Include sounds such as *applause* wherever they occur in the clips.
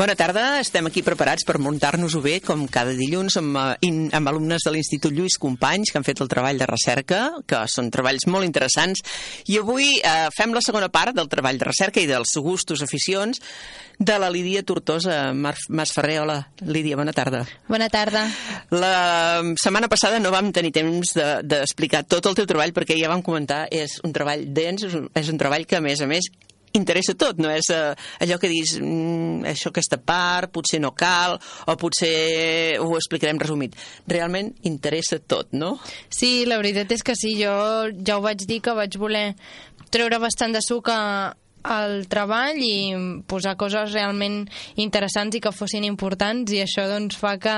Bona tarda, estem aquí preparats per muntar-nos-ho bé, com cada dilluns, amb, eh, amb alumnes de l'Institut Lluís Companys, que han fet el treball de recerca, que són treballs molt interessants, i avui eh, fem la segona part del treball de recerca i dels gustos, aficions, de la Lídia Tortosa. Masferrer, hola, Lídia, bona tarda. Bona tarda. La setmana passada no vam tenir temps d'explicar de, tot el teu treball, perquè ja vam comentar, és un treball dens, és un, és un treball que, a més a més, interessa tot, no és eh, allò que dius, mm, això aquesta part, potser no cal, o potser ho explicarem resumit. Realment interessa tot, no? Sí, la veritat és que sí, jo ja ho vaig dir que vaig voler treure bastant de suc a, al treball i posar coses realment interessants i que fossin importants i això doncs fa que,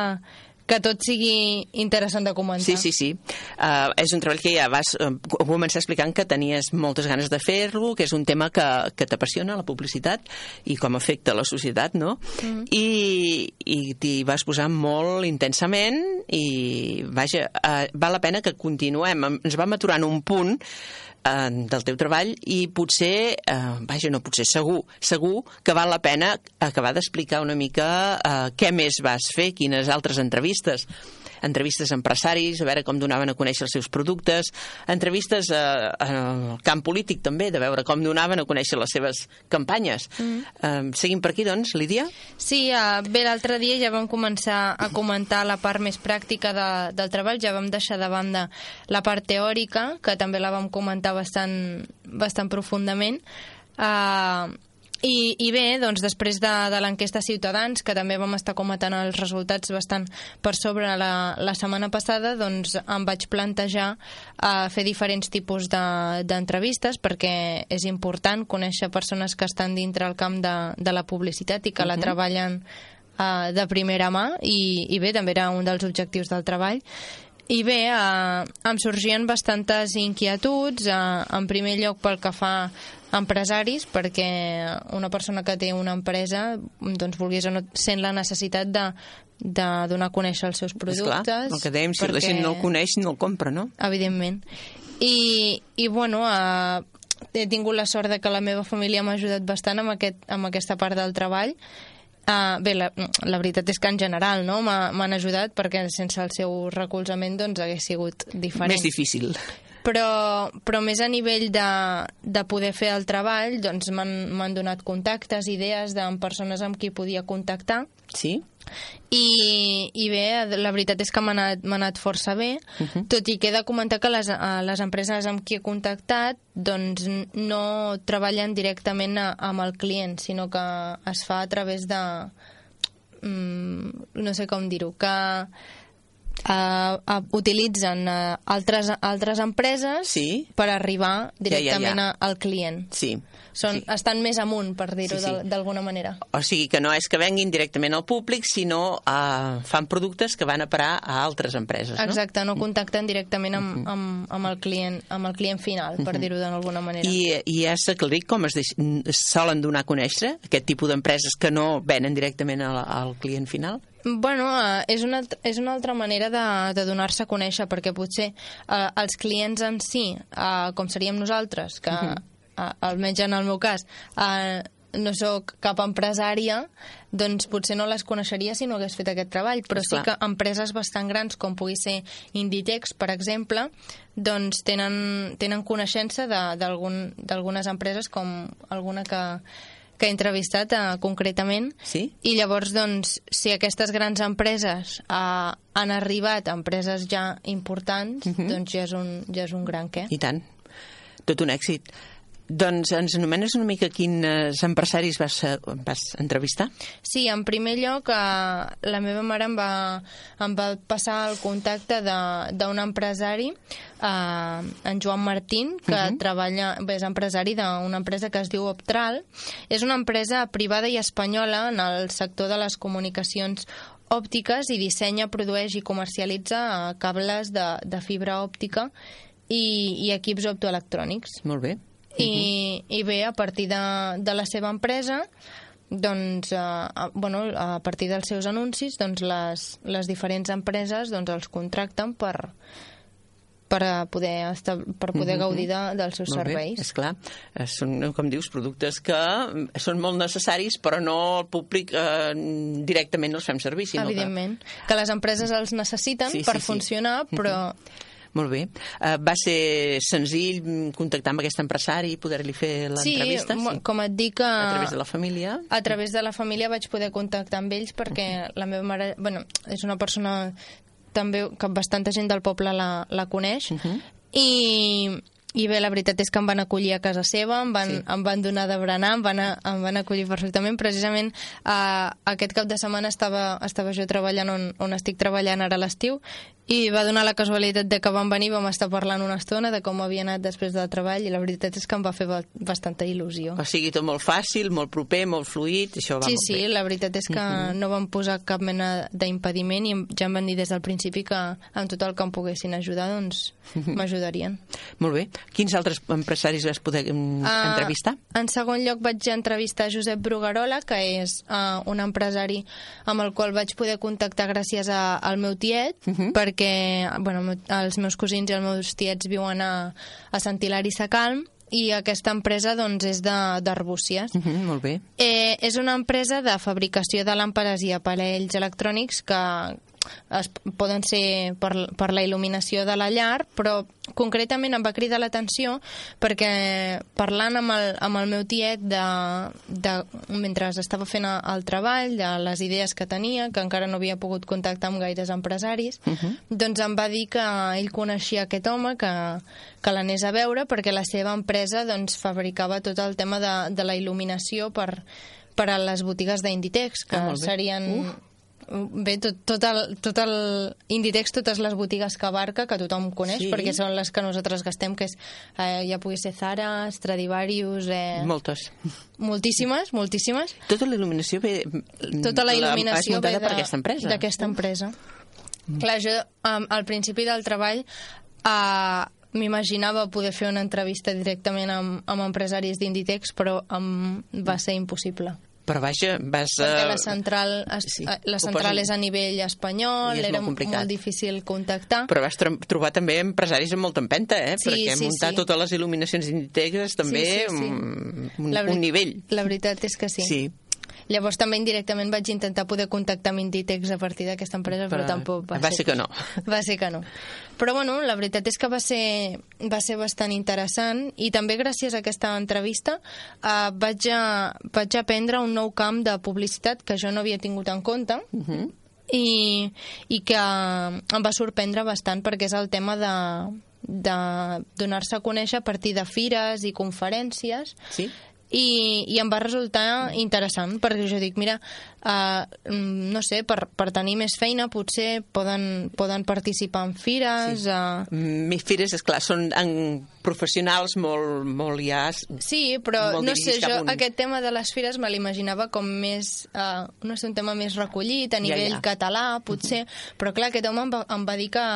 que tot sigui interessant de comentar. Sí, sí, sí. Uh, és un treball que ja vas uh, començar explicant que tenies moltes ganes de fer-lo, que és un tema que, que t'apassiona, la publicitat, i com afecta la societat, no? Mm. I, i t'hi vas posar molt intensament i, vaja, uh, val la pena que continuem. Ens vam aturar en un punt eh, del teu treball i potser, eh, vaja, no potser, segur, segur que val la pena acabar d'explicar una mica eh, què més vas fer, quines altres entrevistes entrevistes a empresaris, a veure com donaven a conèixer els seus productes, entrevistes a, al camp polític també, de veure com donaven a conèixer les seves campanyes. Mm. Uh, seguim per aquí, doncs, Lídia? Sí, uh, bé, l'altre dia ja vam començar a comentar la part més pràctica de, del treball, ja vam deixar de banda la part teòrica, que també la vam comentar bastant, bastant profundament. Uh, i, I bé, doncs després de, de l'enquesta Ciutadans, que també vam estar comentant els resultats bastant per sobre la, la setmana passada, doncs em vaig plantejar uh, fer diferents tipus d'entrevistes de, perquè és important conèixer persones que estan dintre el camp de, de la publicitat i que uh -huh. la treballen uh, de primera mà i, i bé, també era un dels objectius del treball i bé, eh, em sorgien bastantes inquietuds, eh, en primer lloc pel que fa empresaris perquè una persona que té una empresa doncs volgués o no sent la necessitat de, de donar a conèixer els seus productes. Esclar, el que dèiem, si perquè... la gent no el coneix, no el compra, no? Evidentment. I, i bueno, eh, he tingut la sort de que la meva família m'ha ajudat bastant amb, aquest, amb aquesta part del treball Uh, bé, la, la veritat és que en general no, m'han ajudat perquè sense el seu recolzament doncs, hagués sigut diferent. Més difícil però, però més a nivell de, de poder fer el treball doncs m'han donat contactes, idees de persones amb qui podia contactar sí? I, i bé, la veritat és que m'ha anat, anat força bé, uh -huh. tot i que he de comentar que les, les empreses amb qui he contactat doncs no treballen directament a, amb el client, sinó que es fa a través de... Mm, no sé com dir-ho, que uh, uh, utilitzen uh, altres, altres empreses sí. per arribar directament ja, ja, ja. al client. Sí. Són, sí. Estan més amunt, per dir-ho sí, sí. d'alguna manera. O sigui que no és que venguin directament al públic, sinó uh, fan productes que van a parar a altres empreses, no? Exacte, no contacten directament amb, uh -huh. amb, amb, el, client, amb el client final, per uh -huh. dir-ho d'alguna manera. I, i has aclarit com es, deix, es solen donar a conèixer aquest tipus d'empreses que no venen directament al, al client final? Bueno, uh, és, una, és una altra manera de, de donar-se a conèixer, perquè potser uh, els clients en si, uh, com seríem nosaltres, que uh -huh. uh, almenys en el meu cas, uh, no sóc cap empresària, doncs potser no les coneixeria si no hagués fet aquest treball, però Esclar. sí que empreses bastant grans, com pugui ser Inditex, per exemple, doncs tenen, tenen coneixença d'algunes empreses com alguna que, que he entrevistat uh, concretament. Sí? I llavors, doncs, si aquestes grans empreses uh, han arribat a empreses ja importants, uh mhm. -huh. doncs ja és, un, ja és un gran què. I tant. Tot un èxit. Doncs ens anomenes una mica quins empresaris vas, eh, vas entrevistar? Sí, en primer lloc, eh, la meva mare em va, em va passar el contacte d'un empresari, eh, en Joan Martín, que uh -huh. treballa, bé, és empresari d'una empresa que es diu Optral. És una empresa privada i espanyola en el sector de les comunicacions òptiques i dissenya, produeix i comercialitza eh, cables de, de fibra òptica i, i equips optoelectrònics. Molt bé. I, i bé, a partir de, de la seva empresa doncs, eh, a, bueno, a partir dels seus anuncis doncs les, les diferents empreses doncs, els contracten per, per a poder, estar, per poder gaudir de, dels seus Molt bé, serveis. és clar. Eh, Són, com dius, productes que són molt necessaris, però no el públic eh, directament els fem servir, sinó Evidentment. Que les empreses els necessiten Sí, per sí, sí. funcionar, però que... Molt bé. Eh, va ser senzill contactar amb aquest empresari i poder-li fer sí, l'entrevista? mo- com et dic... eh, A través de la família? a través de la família vaig poder contactar amb ells perquè la meva mare, bueno, és una persona també que bastanta gent del poble la, la coneix i, i bé, la veritat és que em van acollir a casa seva, em van, Sí. sí. em van donar de berenar, em van, a, em van acollir perfectament. Precisament eh, aquest cap de setmana estava, estava jo treballant on, on estic treballant ara a l'estiu i va donar la casualitat de que vam venir, vam estar parlant una estona de com havia anat després del treball i la veritat és que em va fer ba- bastanta il·lusió. O sigui, tot molt fàcil, molt proper, molt fluid, això va Sí, molt sí, bé. la veritat és que no van posar cap mena d'impediment i ja em van dir des del principi que amb tot el que em poguessin ajudar, doncs *laughs* m'ajudarien. Molt bé. Quins altres empresaris vas poder Ah, entrevistar? En segon lloc vaig entrevistar Josep Brugarola, que és uh, un empresari amb el qual vaig poder contactar gràcies a, al meu tiet, perquè bueno, el meu- els meus cosins i els meus tiets viuen a, a Sant Hilari Sacalm i aquesta empresa doncs, és d'Arbúcies. Uh -huh, molt bé. Eh, és una empresa de fabricació de làmpades i aparells electrònics que es, poden ser per, per la il·luminació de la llar, però concretament em va cridar l'atenció perquè parlant amb el, amb el meu tiet de, de, mentre estava fent el treball, de les idees que tenia, que encara no havia pogut contactar amb gaires empresaris, doncs em va dir que ell coneixia aquest home, que, que l'anés a veure perquè la seva empresa doncs, fabricava tot el tema de, de la il·luminació per, per a les botigues d'Inditex, que Ah, molt bé. Bé, tot, tot, el, tot el Inditex, totes les botigues que abarca, que tothom coneix, Sí. perquè són les que nosaltres gastem, que és, eh, ja pugui ser Zara, Stradivarius, eh, Moltes. moltíssimes, moltíssimes. Tota la il·luminació ve... Tota la il·luminació muntada ve per aquesta empresa. D'aquesta empresa. Clar, jo um, al principi del treball uh, m'imaginava poder fer una entrevista directament amb, amb empresaris d'Inditex, però um, va ser impossible. Però vaja, vas... Perquè eh, la central, es, sí, eh, la central posen- és a nivell espanyol, era molt complicat. molt difícil contactar. Però vas tro- trobar també empresaris amb molta empenta, eh? Sí, Perquè sí, muntar sí. totes les il·luminacions íntegres també Sí, sí, sí. mm, Un, La un nivell. La veritat és que sí. sí. Llavors també indirectament vaig intentar poder contactar amb Inditex a partir d'aquesta empresa, però, Però tampoc va, va ser que no. *laughs* Va ser que no. Però bueno, la veritat és que va ser, va ser bastant interessant i també gràcies a aquesta entrevista eh, vaig, a, vaig aprendre un nou camp de publicitat que jo no havia tingut en compte Mhm. i, i que em va sorprendre bastant perquè és el tema de, de donar-se a conèixer a partir de fires i conferències Sí? I, i em va resultar interessant perquè jo dic, mira uh, no sé, per, per tenir més feina potser poden, poden participar en fires sí. uh, Més fires, és clar, són en professionals molt, molt ja... sí, però Molt no sé, jo un- aquest tema de les fires me l'imaginava com més uh, no sé, un tema més recollit a Ja, nivell ja. català, potser però clar, aquest home em va, em va dir que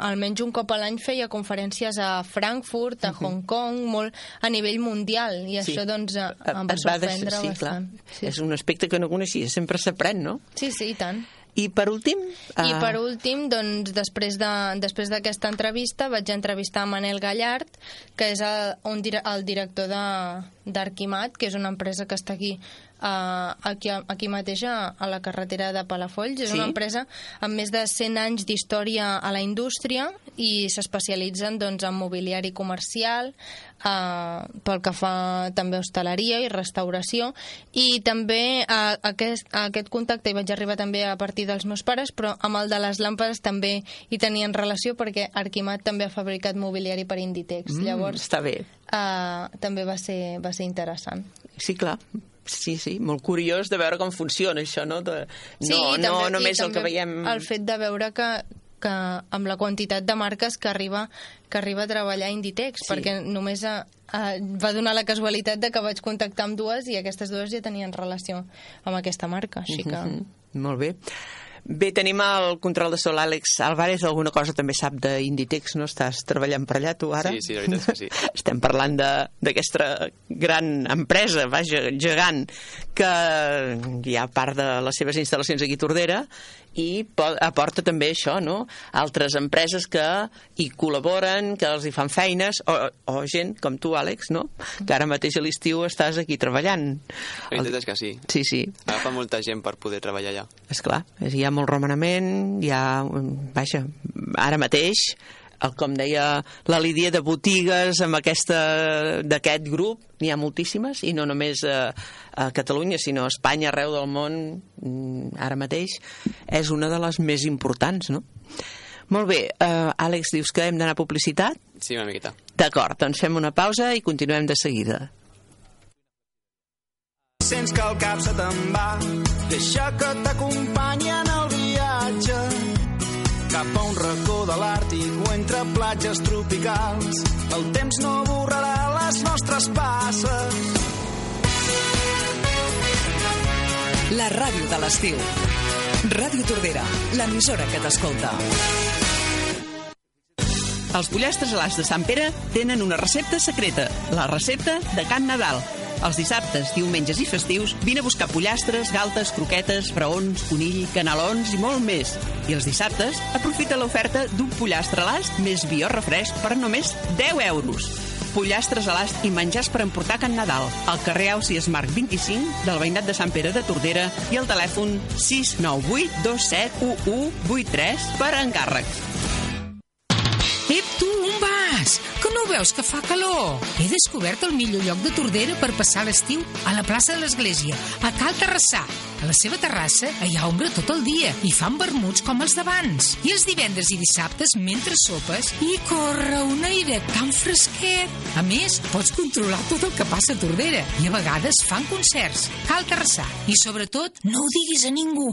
almenys un cop a l'any feia conferències a Frankfurt, a Hong Kong, molt a nivell mundial, i Sí. això doncs em va sorprendre sí, clar. bastant. Sí. És un aspecte que no coneixia, sempre s'aprèn, no? sí, sí, i tant. I per últim... I eh, per últim, doncs, després de, després d'aquesta entrevista vaig entrevistar a Manel Gallart, que és el, un, el director de- d'Arquimat, que és una empresa que està aquí uh, aquí, aquí mateix a, a la carretera de Palafolls. És Sí? una empresa amb més de 100 anys d'història a la indústria i s'especialitzen doncs, en mobiliari comercial, uh, pel que fa també a hostaleria i restauració, i també uh, aquest, aquest contacte hi vaig arribar també a partir dels meus pares, però amb el de les làmpades també hi tenien relació perquè Arquimat també ha fabricat mobiliari per Inditex. Mm, Llavors, Està bé. uh, també va ser, va ser interessant. Sí, clar. Sí, sí, molt curiós de veure com funciona això, no? De... Sí, no, no també, i només el que veiem... El fet de veure que, que amb la quantitat de marques que arriba, que arriba a treballar Inditex, Sí. perquè només a, a, va donar la casualitat de que vaig contactar amb dues i aquestes dues ja tenien relació amb aquesta marca, així que... Mhm, Molt bé. Bé, tenim el control de sol, Àlex Álvarez, alguna cosa també sap d'Inditex, no? Estàs treballant per allà tu ara? Sí, sí, la veritat és que sí. *laughs* Estem parlant d'aquesta gran empresa, vaja, gegant, que hi ha part de les seves instal·lacions aquí a Tordera i po- aporta també això, no? Altres empreses que hi col·laboren, que els hi fan feines, o, o gent com tu, Àlex, no? Que ara mateix a l'estiu estàs aquí treballant. La veritat és que sí. Sí, sí, Agafa molta gent per poder treballar allà. és clar, hi ha molt romanament, hi ha, vaja, ara mateix, el, com deia la Lídia, de botigues amb aquesta d'aquest grup, n'hi ha moltíssimes, i no només a, a Catalunya, sinó a Espanya, arreu del món, mm, ara mateix, és una de les més importants, no? Molt bé, uh, Àlex, dius que hem d'anar a publicitat? Sí, una miqueta. D'acord, doncs fem una pausa i continuem de seguida. Sents que el cap se te'n va, deixa que t'acompanyi en el viatge cap a un racó de l'Àrtic o entre platges tropicals. El temps no borrarà les nostres passes. La ràdio de l'estiu. Ràdio Tordera, l'emissora que t'escolta. Els pollastres a l'As de Sant Pere tenen una recepta secreta, la recepta de Can Nadal. Els dissabtes, diumenges i festius vine a buscar pollastres, galtes, croquetes, braons, conill, canelons i molt més. I els dissabtes aprofita l'oferta d'un pollastre a l'ast més vi o refresc per només 10 euros. Pollastres a l'ast i menjars per emportar Can Nadal, al carrer Ausias Marc 25 del veïnat de Sant Pere de Tordera i el telèfon 698 271183 per encàrrec. Vas? Que no veus que fa calor? He descobert el millor lloc de Tordera per passar l'estiu a la plaça de l'Església, a Cal Terrassà. A la seva terrassa hi ha ombra tot el dia i fan vermuts com els d'abans. I els divendres i dissabtes, mentre sopes, hi corre un aire tan fresquet. A més, pots controlar tot el que passa a Tordera i a vegades fan concerts. Cal Terrassà. I sobretot, no ho diguis a ningú.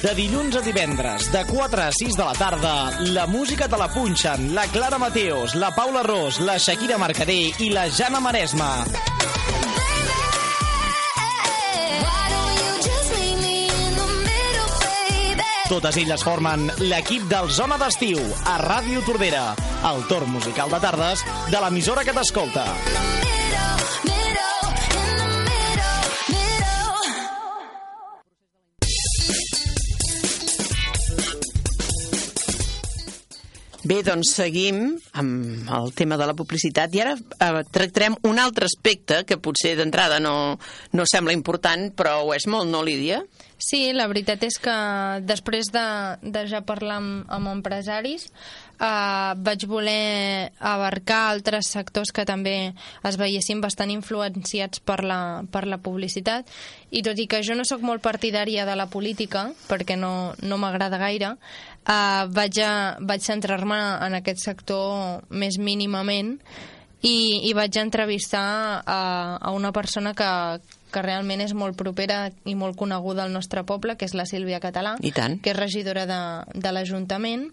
De dilluns a divendres, de 4 a 6 de la tarda, la música te la punxen la Clara Mateos, la Paula Ros, la Shakira Mercader i la Jana Maresma. Totes elles formen l'equip del Zona d'Estiu a Ràdio Tordera, el torn musical de tardes de l'emissora que t'escolta. Bé, doncs seguim amb el tema de la publicitat i ara eh, tractarem un altre aspecte que potser d'entrada no, no sembla important, però ho és molt, no, Lídia? Sí, la veritat és que després de, de ja parlar amb, amb empresaris eh, vaig voler abarcar altres sectors que també es veiessin bastant influenciats per la, per la publicitat i tot i que jo no sóc molt partidària de la política perquè no, no m'agrada gaire eh, vaig, a, vaig centrar-me en aquest sector més mínimament i, i vaig entrevistar a, a una persona que, que realment és molt propera i molt coneguda al nostre poble, que és la Sílvia Català, que és regidora de, de l'Ajuntament.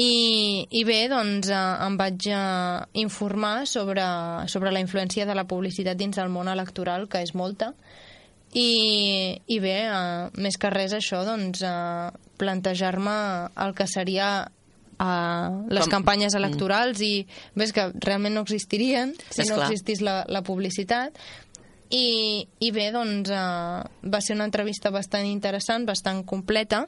I, I bé, doncs eh, em vaig eh, informar sobre, sobre la influència de la publicitat dins del món electoral, que és molta, i, i bé, eh, més que res això, doncs, eh, plantejar-me el que seria uh, les Com- campanyes electorals i ves que realment no existirien si no Esclar. existís la, la publicitat. I, i bé, doncs uh, va ser una entrevista bastant interessant, bastant completa.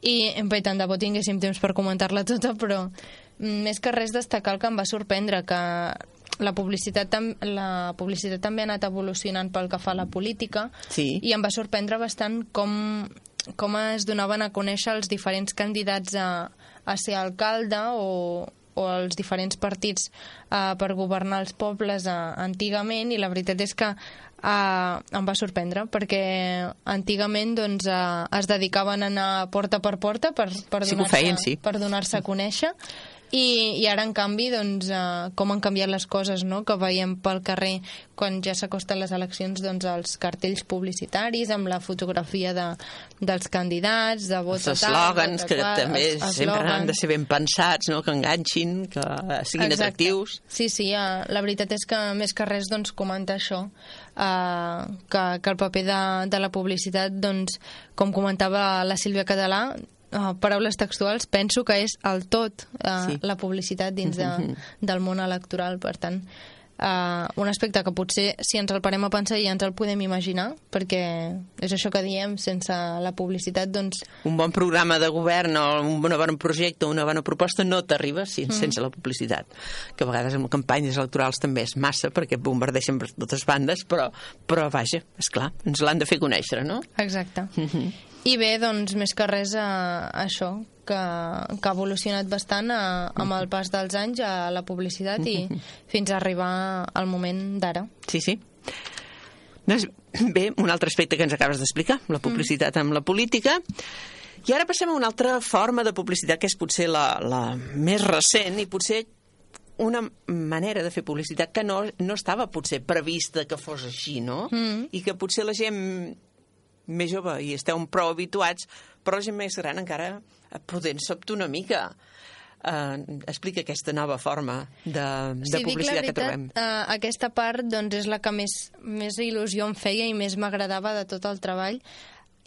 I bé, tant de bo tinguéssim temps per comentar-la tota però mm, més que res destacar el que em va sorprendre que la publicitat, la publicitat també ha anat evolucionant pel que fa a la política Sí. i em va sorprendre bastant com, com es donaven a conèixer els diferents candidats a, a ser alcalde o, o els diferents partits uh, per governar els pobles uh, antigament i la veritat és que uh, em va sorprendre perquè antigament doncs, uh, es dedicaven a anar porta per porta per, per Sí donar-se sí. per donar-se a conèixer i, i ara, en canvi, doncs, eh, com han canviat les coses, no?, que veiem pel carrer quan ja s'acosten les eleccions, doncs, els cartells publicitaris amb la fotografia de, dels candidats, de vot Els eslògans, que qual, també els sempre han de ser ben pensats, no? que enganxin, que siguin Exacte. atractius. Sí, sí, eh, la veritat és que més que res doncs, comenta això, eh, que, que el paper de, de la publicitat, doncs, com comentava la Sílvia Català, eh, paraules textuals, penso que és el tot eh, Sí. la publicitat dins de, del món electoral, per tant, eh, un aspecte que potser si ens el parem a pensar ja ens el podem imaginar, perquè és això que diem, sense la publicitat, doncs, Un bon programa de govern o un bon, projecte o una bona proposta no t'arriba si, Mm. sense la publicitat. Que a vegades en campanyes electorals també és massa, perquè bombardeixen per totes bandes, però, però vaja, és clar, ens l'han de fer conèixer, no? Exacte. I bé, doncs, més que res, a, això, que, que ha evolucionat bastant a, amb el pas dels anys a la publicitat i *laughs* fins a arribar al moment d'ara. Sí, sí. Doncs, bé, un altre aspecte que ens acabes d'explicar, la publicitat amb la política. I ara passem a una altra forma de publicitat que és potser la, la més recent i potser una manera de fer publicitat que no, no estava potser prevista que fos així, no? Mm. I que potser la gent més jove i esteu prou habituats, però la gent més gran encara podent sobte una mica. Uh, explica aquesta nova forma de, de la publicitat que veritat, trobem. eh, aquesta part doncs, és la que més, més il·lusió em feia i més m'agradava de tot el treball.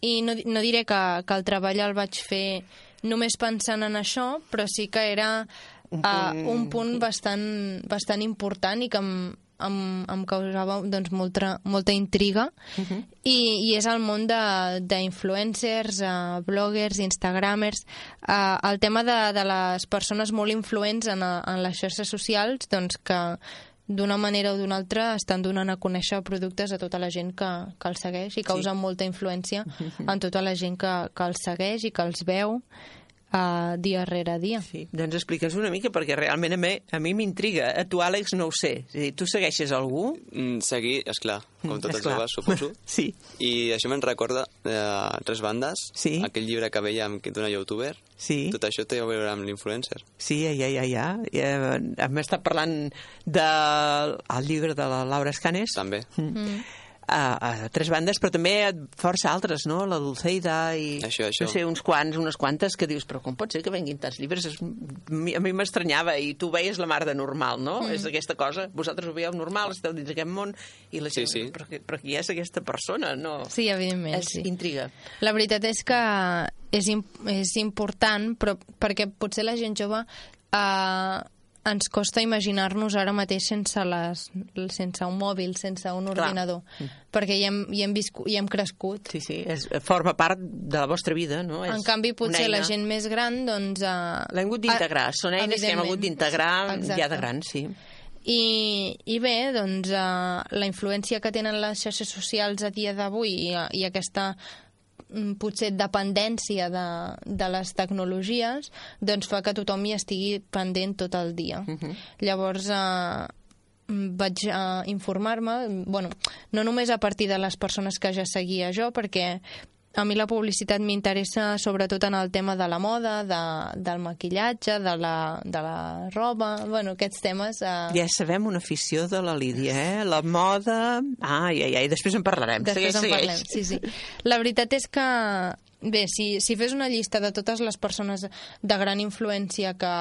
I no, no diré que, que el treball el vaig fer només pensant en això, però sí que era Un punt- punt, uh, un punt bastant, bastant important i que em, em, em causava doncs, molta, molta intriga. I, I és el món d'influencers, uh, bloggers, instagramers. Uh, el tema de, de les persones molt influents en, a- en les xarxes socials, doncs que d'una manera o d'una altra estan donant a conèixer productes a tota la gent que, que els segueix i causen sí. molta influència en tota la gent que, que els segueix i que els veu uh, dia rere dia. Sí, doncs explica'ns una mica, perquè realment a mi, a mi m'intriga. A tu, Àlex, no ho sé. És dir, tu segueixes algú? Mm, seguir, és clar, com tots els joves, suposo. *laughs* Sí. I això me'n recorda de tres bandes, Sí. aquell llibre que veiem que d'una youtuber, Sí. tot això té a veure amb l'influencer. Sí, ja, ja, ja. hem estat parlant del el llibre de la Laura Escanes. També. Mm. A, a tres bandes, però també força altres, no? La Dulceida i... Això, això. No sé, uns quants, unes quantes que dius, però com pot ser que venguin tants llibres? És, a mi m'estranyava i tu veies la mar de normal, no? Mm. És aquesta cosa, vosaltres ho veieu normal, esteu dins aquest món i la Sí, gent... sí. Però, qui- però qui és aquesta persona? No. Sí, evidentment, és sí. intriga. La veritat és que és, és important, però perquè potser la gent jove eh, ens costa imaginar-nos ara mateix sense, les, sense un mòbil, sense un Clar. ordinador, perquè hi hem, hi hem, viscut, hi hem crescut. Sí, sí, és, forma part de la vostra vida, no? És En canvi, potser la gent més gran, doncs... Eh, L'hem hagut d'integrar, són eines que hem hagut d'integrar ja de grans, sí. I, I bé, doncs, uh, la influència que tenen les xarxes socials a dia d'avui i, i aquesta mm, potser dependència de, de les tecnologies doncs fa que tothom hi estigui pendent tot el dia. Uh -huh. Llavors, eh, mm, vaig a informar-me, bueno, no només a partir de les persones que ja seguia jo, perquè a mi la publicitat m'interessa sobretot en el tema de la moda, de, del maquillatge, de la, de la roba, bueno, aquests temes... Eh, Ja sabem una afició de la Lídia, eh? La moda... Ai, ai, ai, després en parlarem. Després segueix, en segueix. parlem, sí, sí. La veritat és que, bé, si, si fes una llista de totes les persones de gran influència que,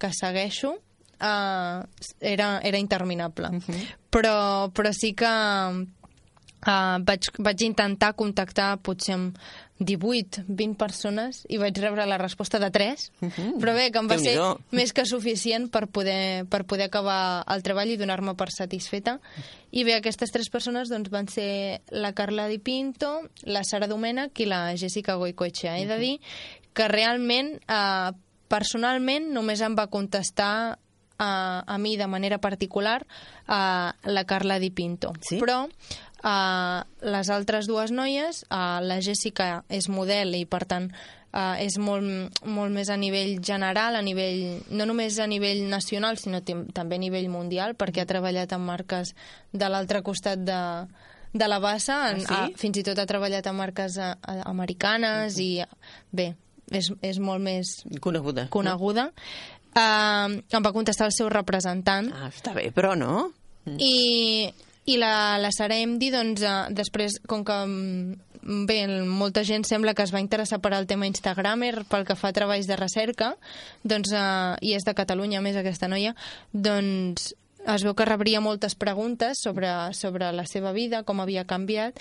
que segueixo, uh, era, era interminable. Uh -huh. però, però sí que uh, vaig, vaig intentar contactar potser amb 18, 20 persones i vaig rebre la resposta de 3, uh -huh. però bé, que em va ser més que suficient per poder, per poder acabar el treball i donar-me per satisfeta. I bé, aquestes tres persones doncs, van ser la Carla Di Pinto, la Sara Domènech i la Jessica Goicoechea. He de dir que realment, eh, personalment, només em va contestar a, a mi de manera particular a la Carla Di Pinto. Sí? Però a les altres dues noies, a la Jessica és model i, per tant, uh, és molt, molt més a nivell general, a nivell, no només a nivell nacional, sinó també a nivell mundial, perquè ha treballat en marques de l'altre costat de, de la bassa, en, Ah, sí? a, fins i tot ha treballat en marques a, a, americanes i, bé, és, és molt més Coneguda. coneguda. Uh, em va contestar el seu representant Ah, està bé, però no? i, i la, la Sara Emdi, doncs, uh, després, com que mm, bé, molta gent sembla que es va interessar per al tema Instagramer, pel que fa a treballs de recerca, doncs, uh, i és de Catalunya, més, aquesta noia, doncs es veu que rebria moltes preguntes sobre, sobre la seva vida, com havia canviat,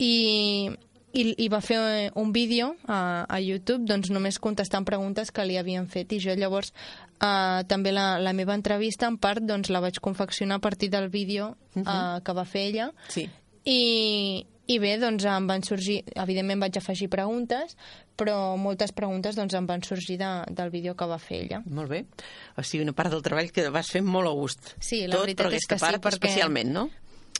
i, i, i va fer un vídeo a, a YouTube doncs només contestant preguntes que li havien fet i jo llavors eh, també la, la meva entrevista en part doncs la vaig confeccionar a partir del vídeo eh, que va fer ella Sí. i, i bé, doncs em van sorgir, evidentment vaig afegir preguntes, però moltes preguntes doncs em van sorgir de, del vídeo que va fer ella. Molt bé. O sigui, una part del treball que vas fer molt a gust. Sí, la Tot, veritat però és que aquesta sí, part perquè- especialment, no?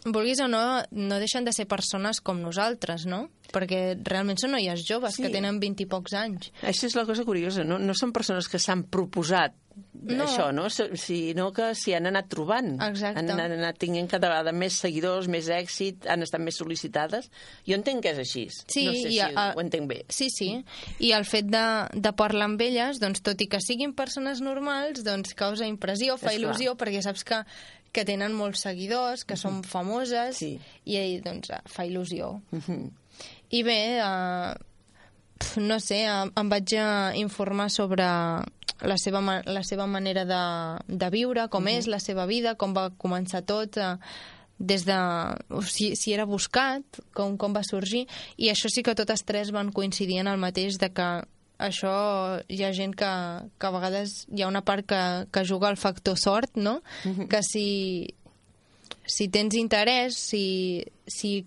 Vulguis o no, no deixen de ser persones com nosaltres, no? Perquè realment són noies joves Sí. que tenen 20 i pocs anys. Això és la cosa curiosa, no, no són persones que s'han proposat No. això, no? Sinó que s'hi han anat trobant. Exacte. Han, han anat tinguent cada vegada més seguidors, més èxit, han estat més sol·licitades. Jo entenc que és així. Sí, no sé i si a- ho entenc bé. Sí, sí. I el fet de, de parlar amb elles, doncs, tot i que siguin persones normals, doncs causa impressió, fa És il·lusió, perquè saps que, que tenen molts seguidors, que són famoses, Sí. i doncs, eh, fa il·lusió. Mhm. I bé, eh, pf, no sé, em vaig informar sobre la seva, la seva manera de, de viure, com és la seva vida, com va començar tot, eh, des de... Si, si era buscat, com, com va sorgir, i això sí que totes tres van coincidir en el mateix de que això hi ha gent que, que a vegades hi ha una part que, que juga al factor sort, no? Que si, si tens interès, si, si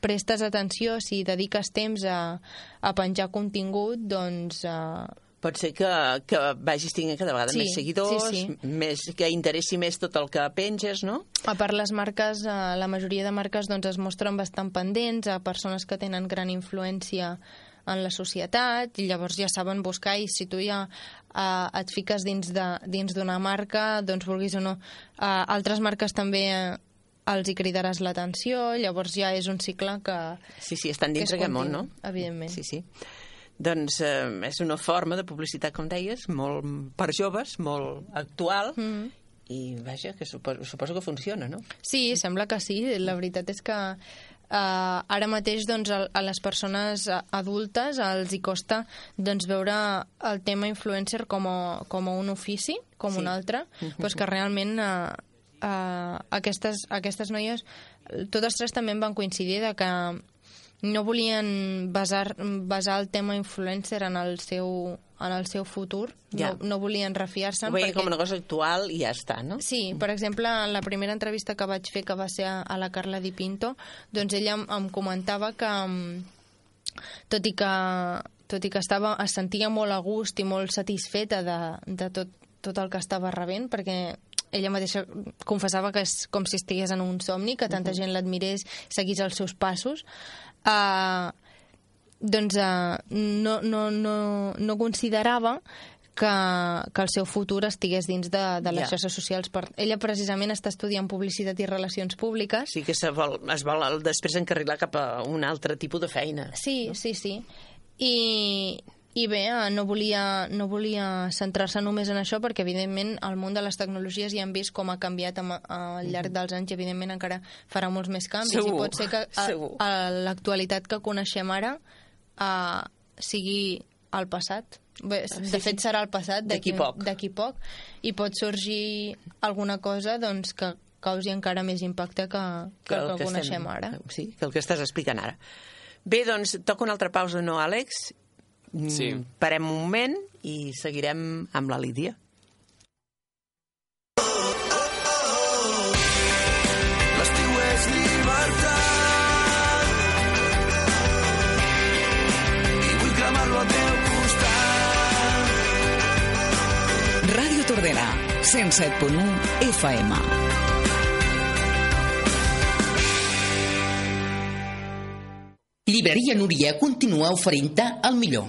prestes atenció, si dediques temps a, a penjar contingut, doncs... Uh, Pot ser que, que vagis tinguent cada vegada Sí, més seguidors, sí, sí. Més, que interessi més tot el que penges, no? a part, les marques, eh, la majoria de marques doncs, es mostren bastant pendents a persones que tenen gran influència en la societat i llavors ja saben buscar i si tu ja eh, et fiques dins de- dins d'una marca, doncs vulguis o no, eh, altres marques també eh, els hi cridaràs l'atenció, llavors ja és un cicle que, Sí, sí, estan dins d'aquest món, no? evidentment. Sí, sí. Doncs eh, és una forma de publicitat, com deies, molt per joves, molt actual, mm. -hmm. i vaja, que suposo, suposo que funciona, no? Sí, sembla que sí. La veritat és que uh, ara mateix doncs, a, a les persones eh, adultes els hi costa doncs, veure el tema influencer com a, com a un ofici, com Sí. un altre, *laughs* però que realment uh, uh, aquestes, aquestes noies, totes tres també van coincidir de que no volien basar, basar el tema influencer en el seu, en el seu futur, Ja. no, no volien refiar-se'n Ho veia perquè... com una cosa actual i ja està, no? Sí, per exemple, en la primera entrevista que vaig fer, que va ser a, a la Carla Di Pinto, doncs ella em, em comentava que, tot i que, tot i que estava, es sentia molt a gust i molt satisfeta de, de tot, tot el que estava rebent, perquè ella mateixa confessava que és com si estigués en un somni, que tanta gent l'admirés, seguís els seus passos. Uh, doncs uh, no, no, no, no considerava que, que el seu futur estigués dins de, de les Ja. xarxes socials. Per, ella precisament està estudiant publicitat i relacions públiques. Sí que se vol, es vol després encarrilar cap a un altre tipus de feina. Sí, sí, sí. I, i bé, eh, no volia, no volia centrar-se només en això perquè, evidentment, el món de les tecnologies ja hem vist com ha canviat amb, al llarg dels anys i, evidentment, encara farà molts més canvis. Segur, I pot ser que a, a l'actualitat que coneixem ara uh, sigui el passat. Bé, de fet, serà el passat D'aquí poc. D'aquí poc. I pot sorgir alguna cosa doncs, que causi encara més impacte que, que, el que, coneixem estem- ara. Sí, que el que estàs explicant ara. Bé, doncs, toca una altra pausa, no, Àlex? Mm, Sí. Parem un moment i seguirem amb la Lídia. L'estiu és llibertat i vull cremar-lo al teu costat. Ràdio Tordera, 107.1 FM. Llibreria Núria continua oferint-te el millor.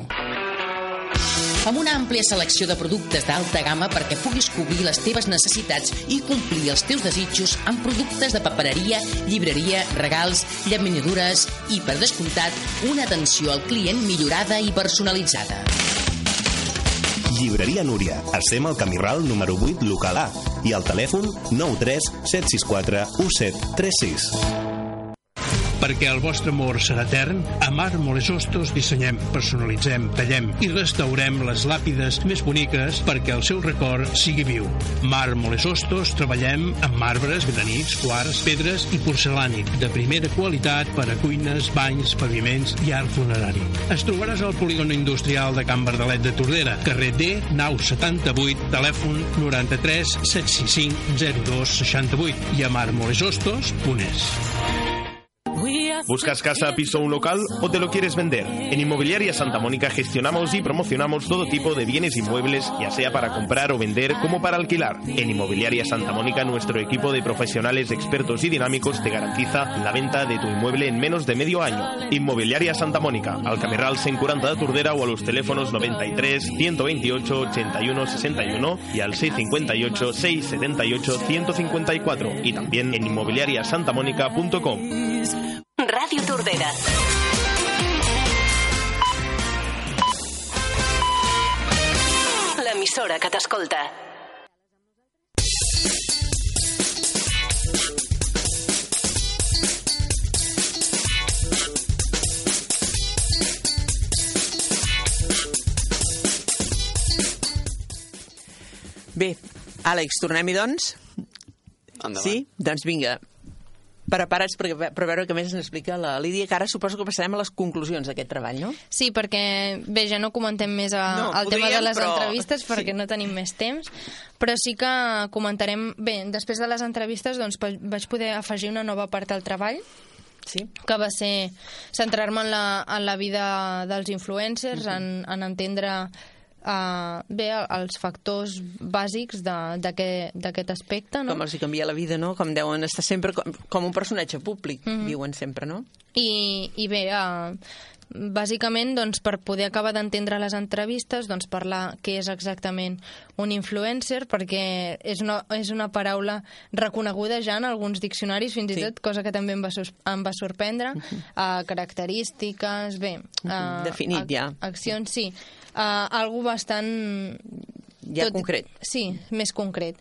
Amb una àmplia selecció de productes d'alta gamma perquè puguis cobrir les teves necessitats i complir els teus desitjos amb productes de papereria, llibreria, regals, llaminadures i, per descomptat, una atenció al client millorada i personalitzada. Llibreria Núria. Estem al Camí Ral número 8, local A. I al telèfon 93 764 1736. Perquè el vostre amor serà etern, a Màrmoles Hostos dissenyem, personalitzem, tallem i restaurem les làpides més boniques perquè el seu record sigui viu. Màrmoles Hostos treballem amb marbres, granits, quars, pedres i porcelànic de primera qualitat per a cuines, banys, paviments i art funerari. Es trobaràs al polígon industrial de Can Bardalet de Tordera, carrer D, nau 78, telèfon 93 765 02 68 i a marmolesostos.es. ¿Buscas casa, piso o un local o te lo quieres vender? En Inmobiliaria Santa Mónica gestionamos y promocionamos todo tipo de bienes inmuebles, ya sea para comprar o vender como para alquilar. En Inmobiliaria Santa Mónica nuestro equipo de profesionales expertos y dinámicos te garantiza la venta de tu inmueble en menos de medio año. Inmobiliaria Santa Mónica, al Camerral 140 de Tordera o a los teléfonos 93 128 81 61 y al 658 678 154 y también en inmobiliariasantamónica.com. Ràdio Tordera. L'emissora que t'escolta. Bé, Àlex, tornem-hi, doncs? Endavant. Sí? Doncs vinga, preparats per, per veure què més ens explica la Lídia, que ara suposo que passarem a les conclusions d'aquest treball, no? Sí, perquè, bé, ja no comentem més a, No, el tema de podríem, les però- entrevistes perquè sí. no tenim més temps, però sí que comentarem... Bé, després de les entrevistes doncs, vaig poder afegir una nova part al treball, sí. que va ser centrar-me en, la, en la vida dels influencers, Mhm. en, en entendre uh, bé els factors bàsics de- d'aquest aspecte, no? Com els hi canvia la vida, no? Com deuen estar sempre com, com un personatge públic, Mhm. viuen sempre, no? I, i bé, uh, bàsicament doncs, per poder acabar d'entendre les entrevistes doncs, parlar què és exactament un influencer perquè és una, és una paraula reconeguda ja en alguns diccionaris fins i Sí. tot, cosa que també em va, em va sorprendre uh, característiques, bé uh, Definit, ja. accions, sí uh, algo bastant Ja concret. Sí, més concret.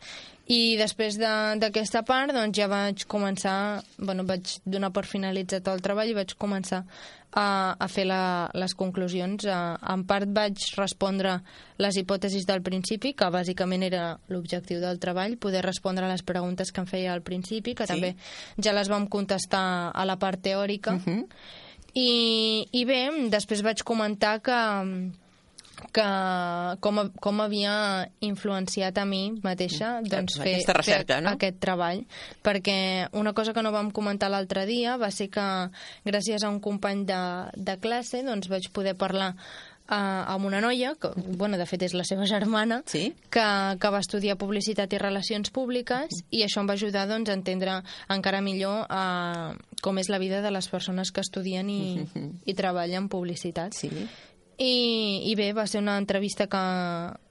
I després de- d'aquesta part doncs, ja vaig començar, bueno, vaig donar per finalitzat el treball i vaig començar a, a fer la, les conclusions. A, en part vaig respondre les hipòtesis del principi, que bàsicament era l'objectiu del treball, poder respondre a les preguntes que em feia al principi, que Sí. també ja les vam contestar a la part teòrica. Mhm. I, I bé, després vaig comentar que, que com, com havia influenciat a mi mateixa doncs, fer, Aquesta recerca, fer no? aquest treball. Perquè una cosa que no vam comentar l'altre dia va ser que gràcies a un company de, de classe doncs, vaig poder parlar uh, amb una noia, que bueno, de fet és la seva germana, sí? que, que va estudiar publicitat i relacions públiques i això em va ajudar doncs, a entendre encara millor uh, com és la vida de les persones que estudien i, i treballen en publicitat. Sí. I, I bé, va ser una entrevista que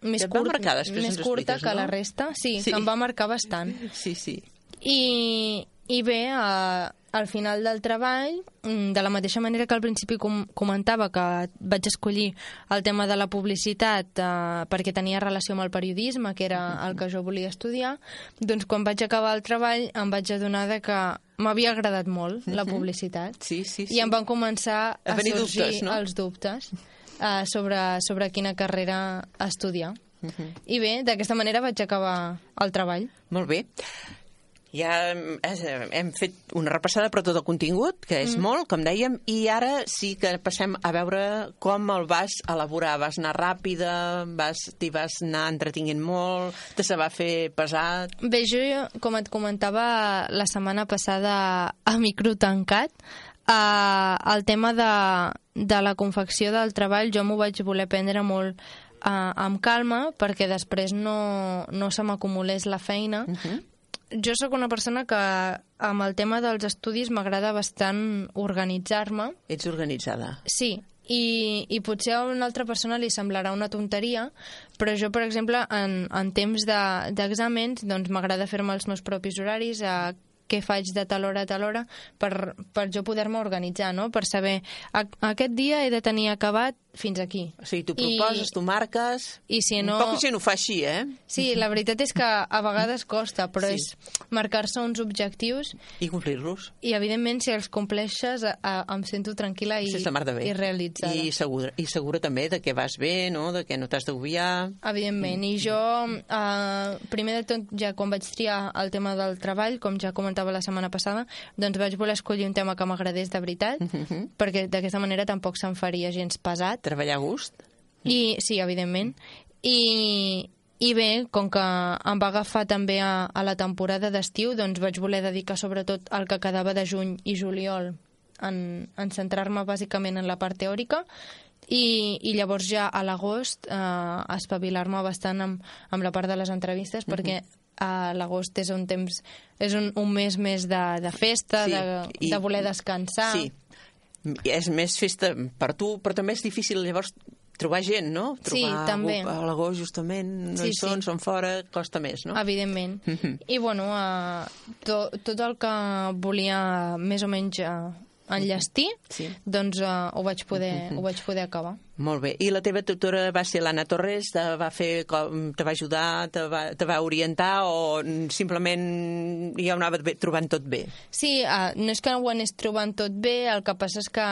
més, Et va curt, marcar, més curta que no? la resta. Sí, Sí. sí, que em va marcar bastant. Sí, sí. I, i bé, a, al final del treball, mm, de la mateixa manera que al principi com, comentava que vaig escollir el tema de la publicitat eh, perquè tenia relació amb el periodisme, que era el que jo volia estudiar, doncs quan vaig acabar el treball em vaig adonar de que m'havia agradat molt la publicitat. Sí, sí, I em van començar A a, sorgir dubtes, no? els dubtes eh, sobre, sobre quina carrera estudiar. Mhm. I bé, d'aquesta manera vaig acabar el treball. Molt bé. Ja hem, eh, hem fet una repassada per tot el contingut, que és Mm. molt, com dèiem, i ara sí que passem a veure com el vas elaborar. Vas anar ràpida, vas, t'hi vas anar entretinguent molt, te se va fer pesat... Bé, jo, com et comentava la setmana passada a micro tancat, eh, el tema de, de la confecció del treball jo m'ho vaig voler prendre molt uh, amb calma perquè després no, no se m'acumulés la feina. Uh -huh. Jo sóc una persona que amb el tema dels estudis m'agrada bastant organitzar-me. Ets organitzada. Sí, i, i potser a una altra persona li semblarà una tonteria, però jo, per exemple, en, en temps de- d'exàmens, doncs m'agrada fer-me els meus propis horaris, a què faig de tal hora a tal hora, per, per jo poder-me organitzar, no? per saber a, aquest dia he de tenir acabat fins aquí. O sigui, tu proposes, tu marques... I si no... Poca gent ho fa així, eh? Sí, la veritat és que a vegades costa, però Sí. és marcar-se uns objectius I complir-los. i, evidentment, si els compleixes, a, a, em sento tranquil·la i, i realitzada. I segura, I segura també de que vas bé, no? De que no t'has d'obviar... Evidentment, i jo, eh, primer de tot, ja quan vaig triar el tema del treball, com ja comentava la setmana passada, doncs vaig voler escollir un tema que m'agradés de veritat, perquè d'aquesta manera tampoc se'm faria gens pesat. Treballar a gust. I, sí, evidentment. I, i bé, com que em va agafar també a, a la temporada d'estiu, doncs vaig voler dedicar sobretot al que quedava de juny i juliol en, en centrar-me bàsicament en la part teòrica i, i llavors ja a l'agost eh, espavilar-me bastant amb, amb la part de les entrevistes Mhm. perquè a l'agost és un temps és un, un mes més de, de festa, Sí, de, i- de voler descansar Sí. És més festa per tu, però també és difícil llavors trobar gent, no? Sí, Trobar també. algú a l'agost justament no Sí, hi són, sí. són fora, costa més, no? Evidentment. Mhm. *laughs* I, bueno, uh, to, tot el que volia més o menys uh, enllestir, Sí. doncs uh, ho, vaig poder, ho vaig poder acabar. Molt bé. I la teva tutora va ser l'Anna Torres? Te va fer, com, te va ajudar, te va, te va orientar o simplement ja ho anava trobant tot bé? Sí, uh, no és que ho anés trobant tot bé, el que passa és que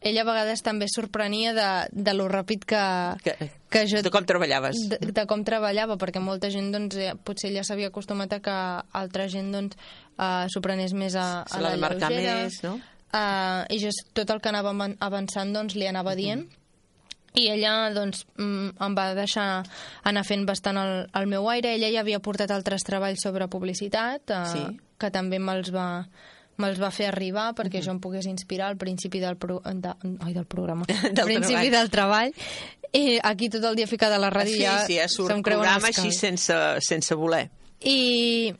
ella a vegades també sorprenia de, de lo ràpid que, Que, que jo... de com treballaves? De, de com treballava, perquè molta gent doncs, eh, potser ja s'havia acostumat a que altra gent doncs, uh, s'ho prenés més a, a la lleugera. més, no? Uh, I jo tot el que anava avan- avançant doncs, li anava dient. I ella doncs, mm, em va deixar anar fent bastant el, el meu aire. Ella ja havia portat altres treballs sobre publicitat, uh, Sí. que també me'ls va me'ls va fer arribar perquè jo em pogués inspirar al principi del, pro, de, ai, del programa, *laughs* al Del principi treball. del treball. I aquí tot el dia ficada a la ràdio sí, ja sí, ja surt se'm creuen programa així sense, sense voler. I,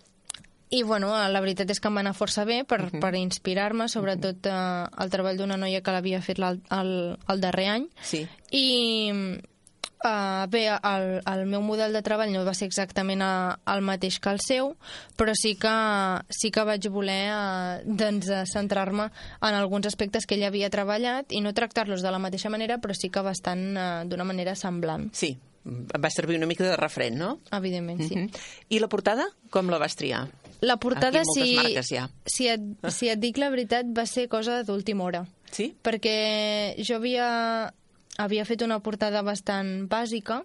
i bueno, la veritat és que em va anar força bé per, uh -huh. per inspirar-me, sobretot eh, el treball d'una noia que l'havia fet el, el, el darrer any. Sí. I Uh, bé, el, el meu model de treball no va ser exactament a, el mateix que el seu, però sí que, sí que vaig voler uh, doncs, eh, centrar-me en alguns aspectes que ell havia treballat i no tractar-los de la mateixa manera, però sí que bastant uh, d'una manera semblant. Sí, va servir una mica de referent, no? Evidentment, sí. Mhm. I la portada, com la vas triar? La portada, si, marques ja. si, et, si et dic la veritat, va ser cosa d'última hora. Sí? Perquè jo havia, havia fet una portada bastant bàsica,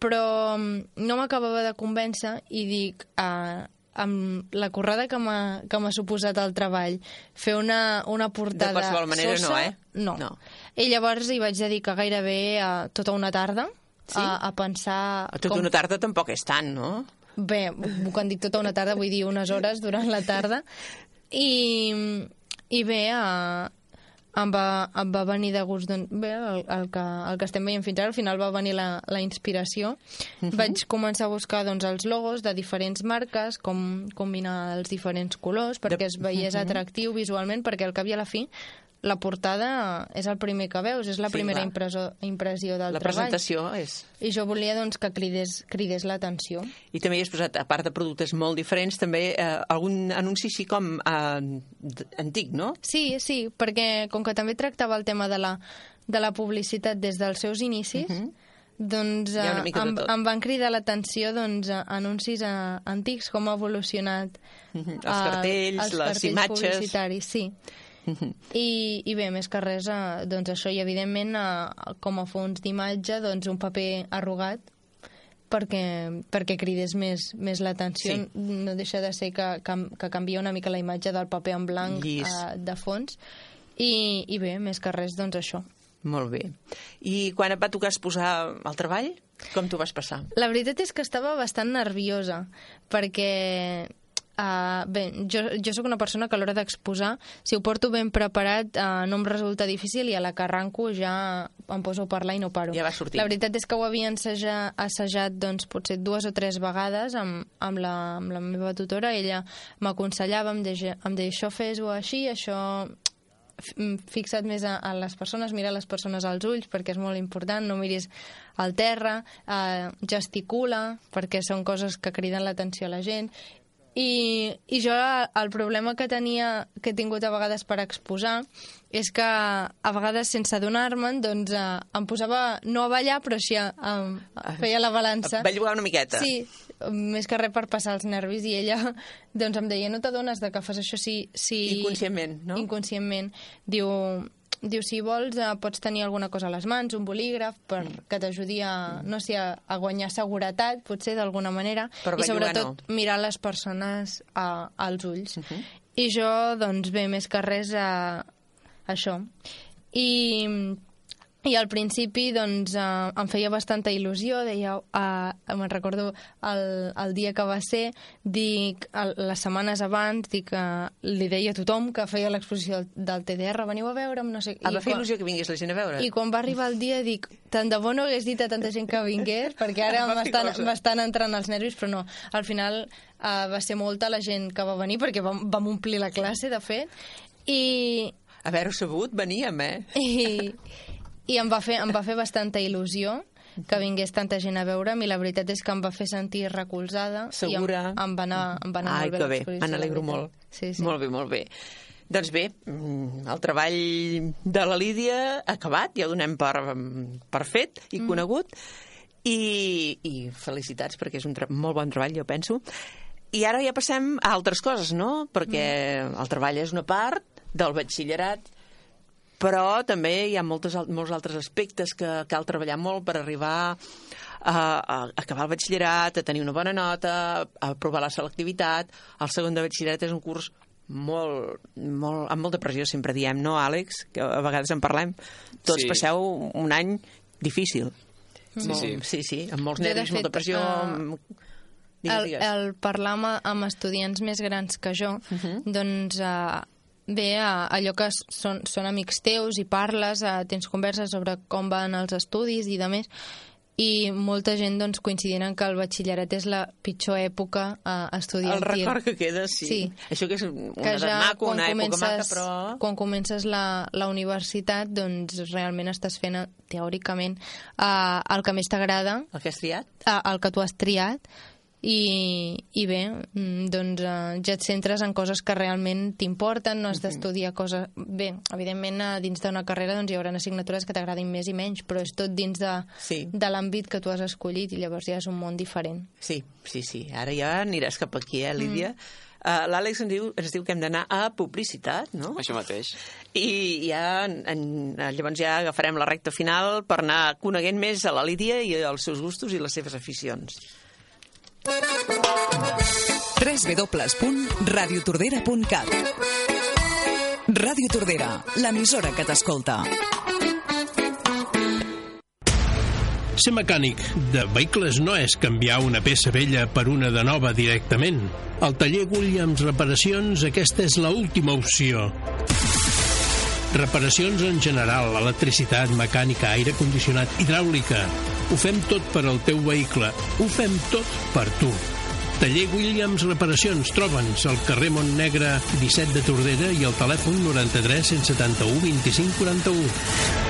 però mm, no m'acabava de convèncer i dic, ah, amb la corrada que m'ha que m'ha suposat el treball, fer una, una portada De qualsevol manera sosa, no, eh? No. No. I llavors hi vaig dedicar gairebé a tota una tarda Sí? a, a pensar... Tota una tarda tampoc és tant, no? Bé, quan dic tota una tarda vull dir unes hores durant la tarda i, i bé eh, em, va, em va venir de gust doncs, bé, el, el, que, el que estem veient fins ara al final va venir la, la inspiració vaig començar a buscar doncs, els logos de diferents marques com combinar els diferents colors perquè es veiés Mhm. atractiu visualment perquè al cap i a la fi la portada és el primer que veus, és la Sí, primera clar. impreso, impressió del La treball. presentació és... I jo volia doncs, que cridés, cridés l'atenció. I també hi has posat, a part de productes molt diferents, també eh, algun anunci així com eh, antic, no? Sí, sí, perquè com que també tractava el tema de la, de la publicitat des dels seus inicis, doncs Hi ha una eh, em, em van cridar l'atenció doncs, a- anuncis eh, antics, com ha evolucionat Mhm. Els eh, cartells, els les cartells imatges. publicitaris, sí. *laughs* I, I bé, més que res, eh, doncs això, i evidentment, eh, com a fons d'imatge, doncs un paper arrugat perquè, perquè cridés més, més l'atenció. Sí. No deixa de ser que, que, que canvia una mica la imatge del paper en blanc Llis. eh, de fons. I, I bé, més que res, doncs això. Molt bé. I quan et va tocar exposar el treball, com t'ho vas passar? La veritat és que estava bastant nerviosa, perquè Uh, bé, jo, jo sóc una persona que a l'hora d'exposar, si ho porto ben preparat, uh, no em resulta difícil i a la que arranco ja em poso a parlar i no paro. Ja va sortir. La veritat és que ho havia enseja, assajat doncs, potser dues o tres vegades amb, amb, la, amb la meva tutora. Ella m'aconsellava, em, deia, em deia això fes-ho així, això mm, fixa't més a, a les persones, mira les persones als ulls perquè és molt important, no miris al terra, eh, gesticula perquè són coses que criden l'atenció a la gent i, i jo el problema que tenia que he tingut a vegades per exposar és que a vegades sense adonar-me'n doncs eh, em posava no a ballar però així em, feia la balança Bellugar una miqueta. Sí, més que res per passar els nervis i ella doncs em deia no t'adones de que fas això si, si... Inconscientment, no? Inconscientment. Diu, diu si vols eh, pots tenir alguna cosa a les mans, un bolígraf per que t'ajudi a, no sé, a, a guanyar seguretat, potser d'alguna manera, Però i sobretot mirar les persones a, als ulls. Mhm. I jo, doncs bé, més que res a, això. I, i al principi doncs, eh, em feia bastanta il·lusió, deia, eh, me'n recordo el, el dia que va ser, dic, el, les setmanes abans, dic, eh, li deia a tothom que feia l'exposició del, del TDR, veniu a veure'm, no sé... Ah, va fer quan- il·lusió que vingués la gent a veure. i quan va arribar el dia dic, tant de bo no hagués dit a tanta gent que vingués, perquè ara *laughs* m'estan entrant els nervis, però no. Al final uh, va ser molta la gent que va venir, perquè vam, vam omplir la classe, de fet, i, Haver-ho sabut, veníem, eh? i, i em, va fer, em va fer bastanta il·lusió que vingués tanta gent a veure'm i la veritat és que em va fer sentir recolzada Segura. i em, em va anar, em va anar Ai, molt bé que bé, me n'alegro molt. Sí, sí. Molt bé, molt bé. Doncs bé, mm, el treball de la Lídia ha acabat, ja ho donem per, per fet i Mm. conegut, i, i felicitats perquè és un molt bon treball, jo penso. I ara ja passem a altres coses, no? Perquè Mm. el treball és una part del batxillerat, però també hi ha moltes, molts altres aspectes que cal treballar molt per arribar a, a acabar el batxillerat, a tenir una bona nota, a aprovar la selectivitat. El segon de batxillerat és un curs molt, molt, amb molta pressió, sempre diem, no, Àlex? Que a vegades en parlem. Tots Sí. passeu un any difícil. Sí, Molt- sí. sí, sí, amb molts nervis, molta fet, pressió... eh, amb- Digues, el, digues. el parlar amb, amb estudiants més grans que jo, Mhm. doncs uh, bé, allò que són, són amics teus i parles, tens converses sobre com van els estudis i de més, i molta gent doncs, coincidint en que el batxillerat és la pitjor època uh, El estudiantil. record que queda, sí. Sí. Això que és una que edat ja maco, quan una època maca, però... quan comences la, la universitat doncs realment estàs fent eh, teòricament uh, el que més t'agrada El que has triat? uh, el que tu has triat i, i bé, mm, doncs uh, ja et centres en coses que realment t'importen, no has d'estudiar coses... Bé, evidentment, uh, dins d'una carrera doncs, hi haurà assignatures que t'agradin més i menys, però és tot dins de, Sí. de l'àmbit que tu has escollit i llavors ja és un món diferent. Sí, sí, sí. Ara ja aniràs cap aquí, eh, Lídia? Mm. Uh, L'Àlex ens, diu, ens diu que hem d'anar a publicitat, no? Això mateix. I ja, en, en, llavors ja agafarem la recta final per anar coneguent més a la Lídia i els seus gustos i les seves aficions. www.radiotordera.cat Ràdio Tordera, l'emissora que t'escolta. Ser mecànic de vehicles no és canviar una peça vella per una de nova directament. Al taller Williams Reparacions aquesta és la última opció. Reparacions en general, electricitat, mecànica, aire condicionat, hidràulica. Ho fem tot per al teu vehicle. Ho fem tot per tu. Taller Williams Reparacions, troba'ns al carrer Montnegre 17 de Tordera i al telèfon 93 171 25 41.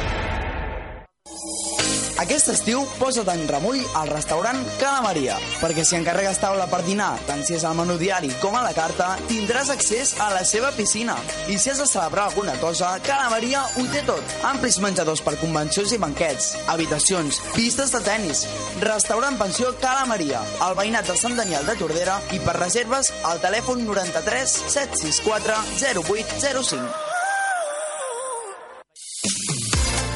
Aquest estiu posa't en remull al restaurant Cala Maria, perquè si encarregues taula per dinar, tant si és al menú diari com a la carta, tindràs accés a la seva piscina. I si has de celebrar alguna cosa, Cala Maria ho té tot. Amplis menjadors per convencions i banquets, habitacions, pistes de tennis, restaurant pensió Cala Maria, al veïnat de Sant Daniel de Tordera i per reserves al telèfon 93 764 0805.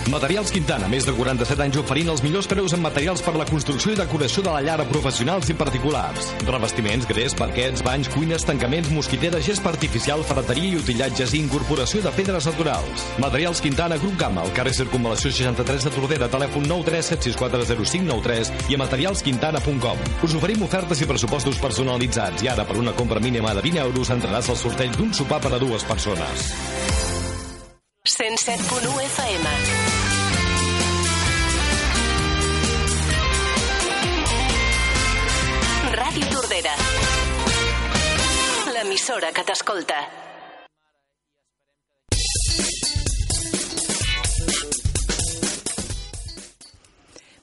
Materials Quintana, més de 47 anys oferint els millors preus en materials per a la construcció i decoració de la llar a professionals i particulars. Revestiments, gres, parquets, banys, cuines, tancaments, mosquiteres, gespa artificial, ferreteria i utillatges i incorporació de pedres naturals. Materials Quintana, Grup Gamma, al carrer Circunvalació 63 de Tordera, telèfon 937640593 i a materialsquintana.com. Us oferim ofertes i pressupostos personalitzats i ara per una compra mínima de 20 euros entraràs al sorteig d'un sopar per a dues persones. 107.1 FM. Tordera. L'emissora que t'escolta.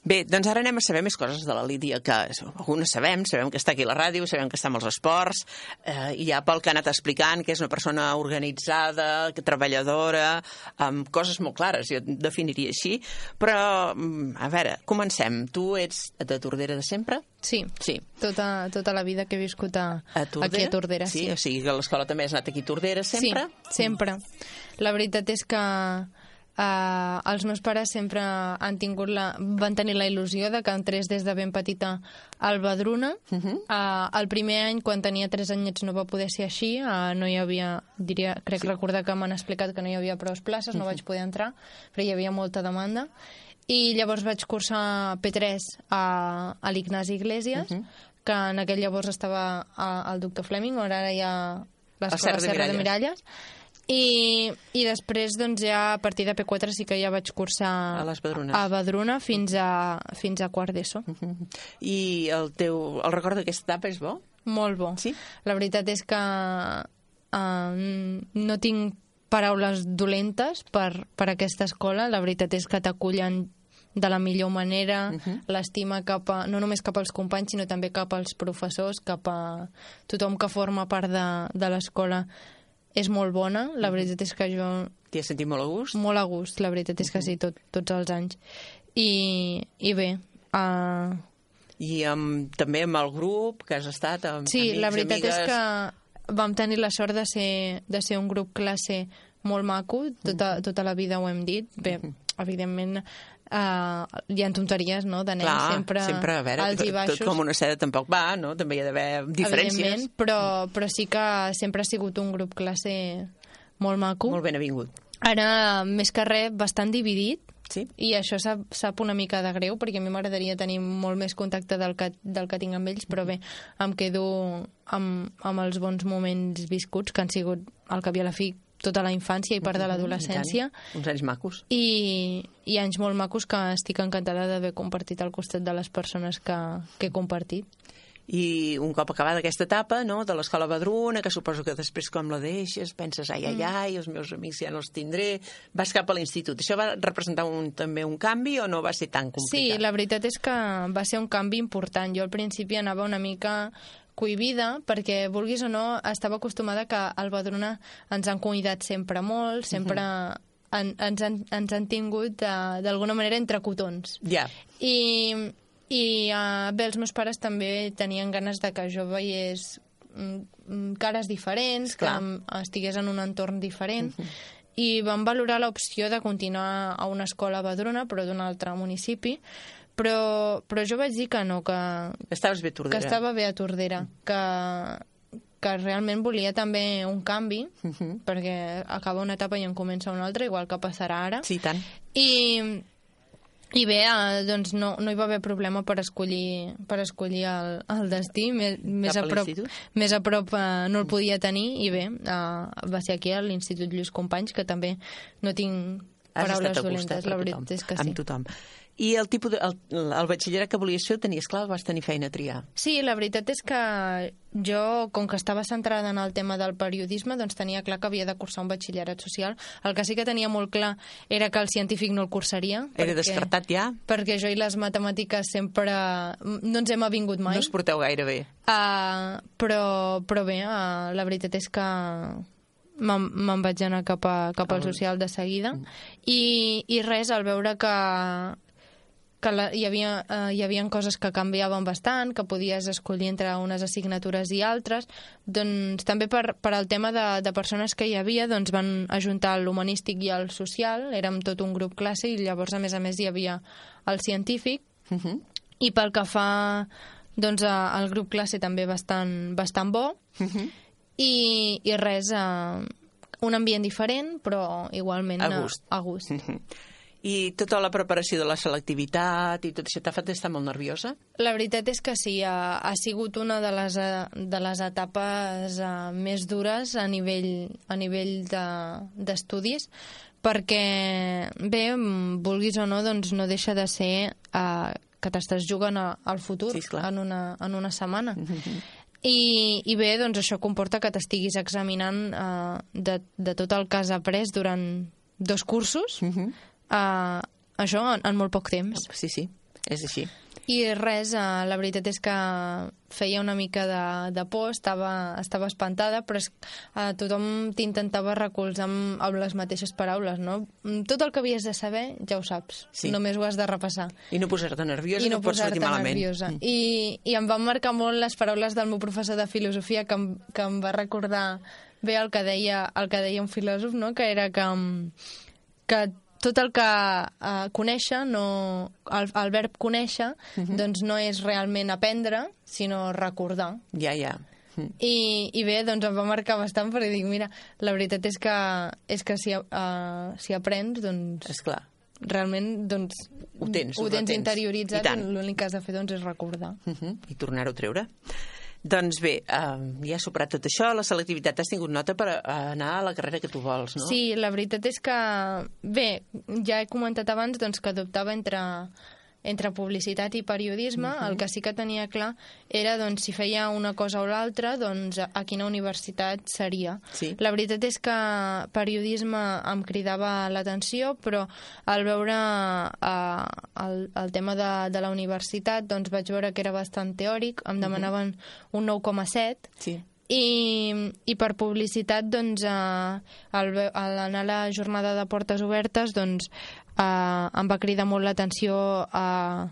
Bé, doncs ara anem a saber més coses de la Lídia, que algunes sabem, sabem que està aquí a la ràdio, sabem que està amb els esports, eh, i ja pel que ha anat explicant, que és una persona organitzada, que treballadora, amb coses molt clares, jo definiria així, però, mm, a veure, comencem. Tu ets de Tordera de sempre? Sí, sí. Tota, tota la vida que he viscut a, A Tordera? aquí a Tordera. Sí, o sigui que l'escola també has anat aquí a Tordera sempre? Sí, sempre. La veritat és que Uh, els meus pares sempre han tingut la, van tenir la il·lusió de que entrés des de ben petita al Badruna. Uh -huh. uh, el primer any, quan tenia 3 anyets, no va poder ser així. Uh, no hi havia, diria, crec sí. recordar que m'han explicat que no hi havia prou places, no uh -huh. vaig poder entrar, però hi havia molta demanda. I llavors vaig cursar P3 a, a l'Ignasi Iglesias, uh -huh. que en aquell llavors estava a, al doctor Fleming, ara hi ha l'escola Serra de Serra de Miralles. Miralles i, i després doncs ja a partir de P4 sí que ja vaig cursar A les Badrunes. a Badruna fins a, fins a quart d'ESO I el teu el record d'aquesta etapa és bo? molt bo sí? la veritat és que uh, no tinc paraules dolentes per, per aquesta escola la veritat és que t'acullen de la millor manera, uh -huh. l'estima cap a, no només cap als companys, sinó també cap als professors, cap a tothom que forma part de, de l'escola és molt bona, la veritat és que jo... T'hi has sentit molt a gust? Molt a gust, la veritat és que sí, tot, tots els anys. I, i bé... Uh... I amb, també amb el grup que has estat, amb Sí, amics, la veritat amigues... és que vam tenir la sort de ser, de ser un grup classe molt maco, tota, tota la vida ho hem dit. Bé, evidentment, uh, hi ha tonteries, no?, de nens, Clar, sempre, sempre a veure, alts i baixos. tot com una seda tampoc va, no? També hi ha d'haver diferències. Però, però sí que sempre ha sigut un grup classe molt maco. Molt ben avingut. Ara, més que res, bastant dividit, sí? i això sap, sap una mica de greu, perquè a mi m'agradaria tenir molt més contacte del que, del que tinc amb ells, però bé, em quedo amb, amb els bons moments viscuts, que han sigut, al cap i a la fi, tota la infància i part de l'adolescència. Uns anys macos. I, I anys molt macos que estic encantada d'haver compartit al costat de les persones que, que he compartit. I un cop acabada aquesta etapa no, de l'escola Badruna, que suposo que després com la deixes, penses, ai, ai, ai, els meus amics ja no els tindré, vas cap a l'institut. Això va representar un, també un canvi o no va ser tan complicat? Sí, la veritat és que va ser un canvi important. Jo al principi anava una mica cohibida, perquè, vulguis o no, estava acostumada que al Badruna ens han cuidat sempre molt, sempre en, ens, han, ens han tingut uh, d'alguna manera entre cotons. Ja. I, i uh, bé, els meus pares també tenien ganes de que jo veiés mm, mm, cares diferents, Clar. que estigués en un entorn diferent, i van valorar l'opció de continuar a una escola a Badruna, però d'un altre municipi, però, però jo vaig dir que no, que, Estaves bé a Tordera. que estava bé a Tordera, que, que realment volia també un canvi, perquè acaba una etapa i en comença una altra, igual que passarà ara. Sí, tant. I, i bé, eh, doncs no, no hi va haver problema per escollir, per escollir el, el destí, més, més, a prop, més a prop eh, no el podia tenir, i bé, eh, va ser aquí a l'Institut Lluís Companys, que també no tinc Has paraules dolentes, la veritat és que sí. Amb tothom. I el tipus de, el, el batxillerat que volies fer, ho tenies clar, vas tenir feina a triar? Sí, la veritat és que jo, com que estava centrada en el tema del periodisme, doncs tenia clar que havia de cursar un batxillerat social. El que sí que tenia molt clar era que el científic no el cursaria. Era descartat ja? Perquè jo i les matemàtiques sempre no ens hem avingut mai. No us porteu gaire bé. Uh, però, però bé, uh, la veritat és que me'n me'n vaig anar cap, a, cap al social de seguida i, i res, al veure que, que la, hi, havia, eh, hi havia coses que canviaven bastant, que podies escollir entre unes assignatures i altres, doncs també per, per al tema de, de persones que hi havia, doncs van ajuntar l'humanístic i el social, érem tot un grup classe i llavors a més a més hi havia el científic, Uh -huh. i pel que fa doncs, a- al grup classe també bastant, bastant bo, Uh -huh. i, i res, eh, un ambient diferent, però igualment A gust. A, a gust. I tota la preparació de la selectivitat i tot això t'ha fet estar molt nerviosa? La veritat és que sí, ha, ha sigut una de les, eh, de les etapes uh, més dures a nivell, a nivell de- d'estudis, perquè, bé, mm, vulguis o no, doncs no deixa de ser uh, que t'estàs jugant al futur sí, en, una, en una setmana. I, I bé, doncs això comporta que t'estiguis examinant uh, de, de tot el que has après durant dos cursos, uh -huh. Uh, això en, en molt poc temps. Sí, sí, és així. I res, eh, la veritat és que feia una mica de, de por, estava, estava espantada, però és, eh, tothom t'intentava recolzar amb, amb les mateixes paraules, no? Tot el que havies de saber ja ho saps, Sí. només ho has de repassar. I no posar-te nerviosa, I no no pots sortir malament. nerviosa. Mm. I, I em van marcar molt les paraules del meu professor de filosofia que em, que em va recordar bé el que deia, el que deia un filòsof, no? que era que, que tot el que uh, conèixer, no, el, el verb conèixer, Mhm. doncs no és realment aprendre, sinó recordar. Ja, ja. I, I bé, doncs em va marcar bastant perquè dic, mira, la veritat és que, és que si, uh, si aprens, doncs... Esclar. Realment, doncs... Ho tens, ho ho tens retens. interioritzat I i l'únic que has de fer, doncs, és recordar. Uh -huh. I tornar-ho a treure. Doncs bé, uh, ja superat tot això, la selectivitat, has tingut nota per uh, anar a la carrera que tu vols, no? Sí, la veritat és que, bé, ja he comentat abans doncs, que dubtava entre, entre publicitat i periodisme. Mhm. El que sí que tenia clar era doncs, si feia una cosa o l'altra, doncs, a quina universitat seria. Sí. La veritat és que periodisme em cridava l'atenció, però al veure eh, el, el tema de, de la universitat doncs vaig veure que era bastant teòric, em demanaven un 9,7 Sí. i, i per publicitat doncs eh, al, al anar a la jornada de portes obertes doncs eh, em va cridar molt l'atenció a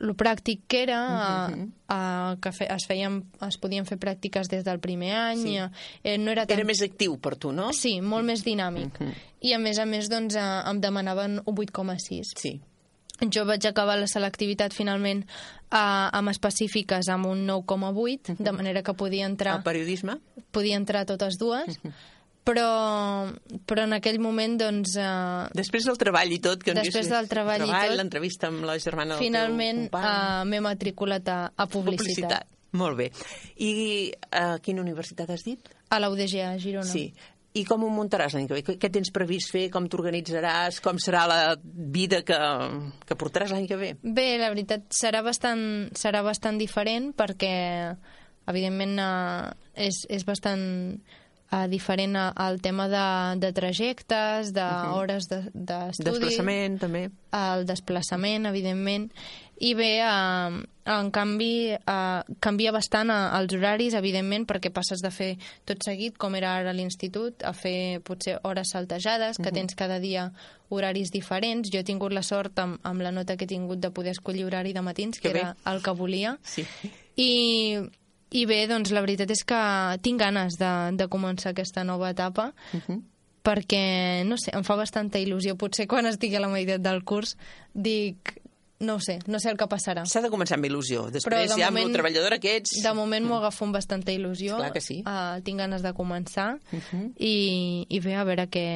lo pràctic que era, Mhm. a, a que fe, es, feien, es podien fer pràctiques des del primer any, Sí. eh, no era tan... Era més actiu per tu, no? Sí, molt més dinàmic. I a més a més doncs, eh, em demanaven un 8,6. Sí. Jo vaig acabar la selectivitat finalment eh, amb específiques amb un 9,8, de manera que podia entrar El periodisme? podia entrar totes dues, però, però en aquell moment, doncs... Eh, Després del treball i tot, que Després del treball i tot, l'entrevista amb la germana del finalment teu company. eh, m'he matriculat a, a publicitat. Molt bé. I a quina universitat has dit? A la UDG, a Girona. Sí. I com ho muntaràs l'any que ve? Què tens previst fer? Com t'organitzaràs? Com serà la vida que, que portaràs l'any que ve? Bé, la veritat, serà bastant, serà bastant diferent perquè, evidentment, eh, és, és bastant eh, diferent al tema de, de trajectes, d'hores de, d'estudi. Desplaçament, també. El desplaçament, evidentment. I bé, eh, en canvi, eh, canvia bastant eh, els horaris, evidentment, perquè passes de fer tot seguit, com era ara l'institut, a fer potser hores saltejades, que Mhm. tens cada dia horaris diferents. Jo he tingut la sort, amb, amb la nota que he tingut, de poder escollir horari de matins, que Que bé. era el que volia. Sí. I, I bé, doncs la veritat és que tinc ganes de, de començar aquesta nova etapa, Mhm. perquè, no sé, em fa bastanta il·lusió. Potser quan estigui a la meitat del curs dic, no ho sé, no sé el que passarà. S'ha de començar amb il·lusió. Després, de ja amb moment- el treballadora que ets... De moment m'ho agafo amb bastanta il·lusió. Esclar que sí. Uh, tinc ganes de començar Mhm. i, i bé, a veure què,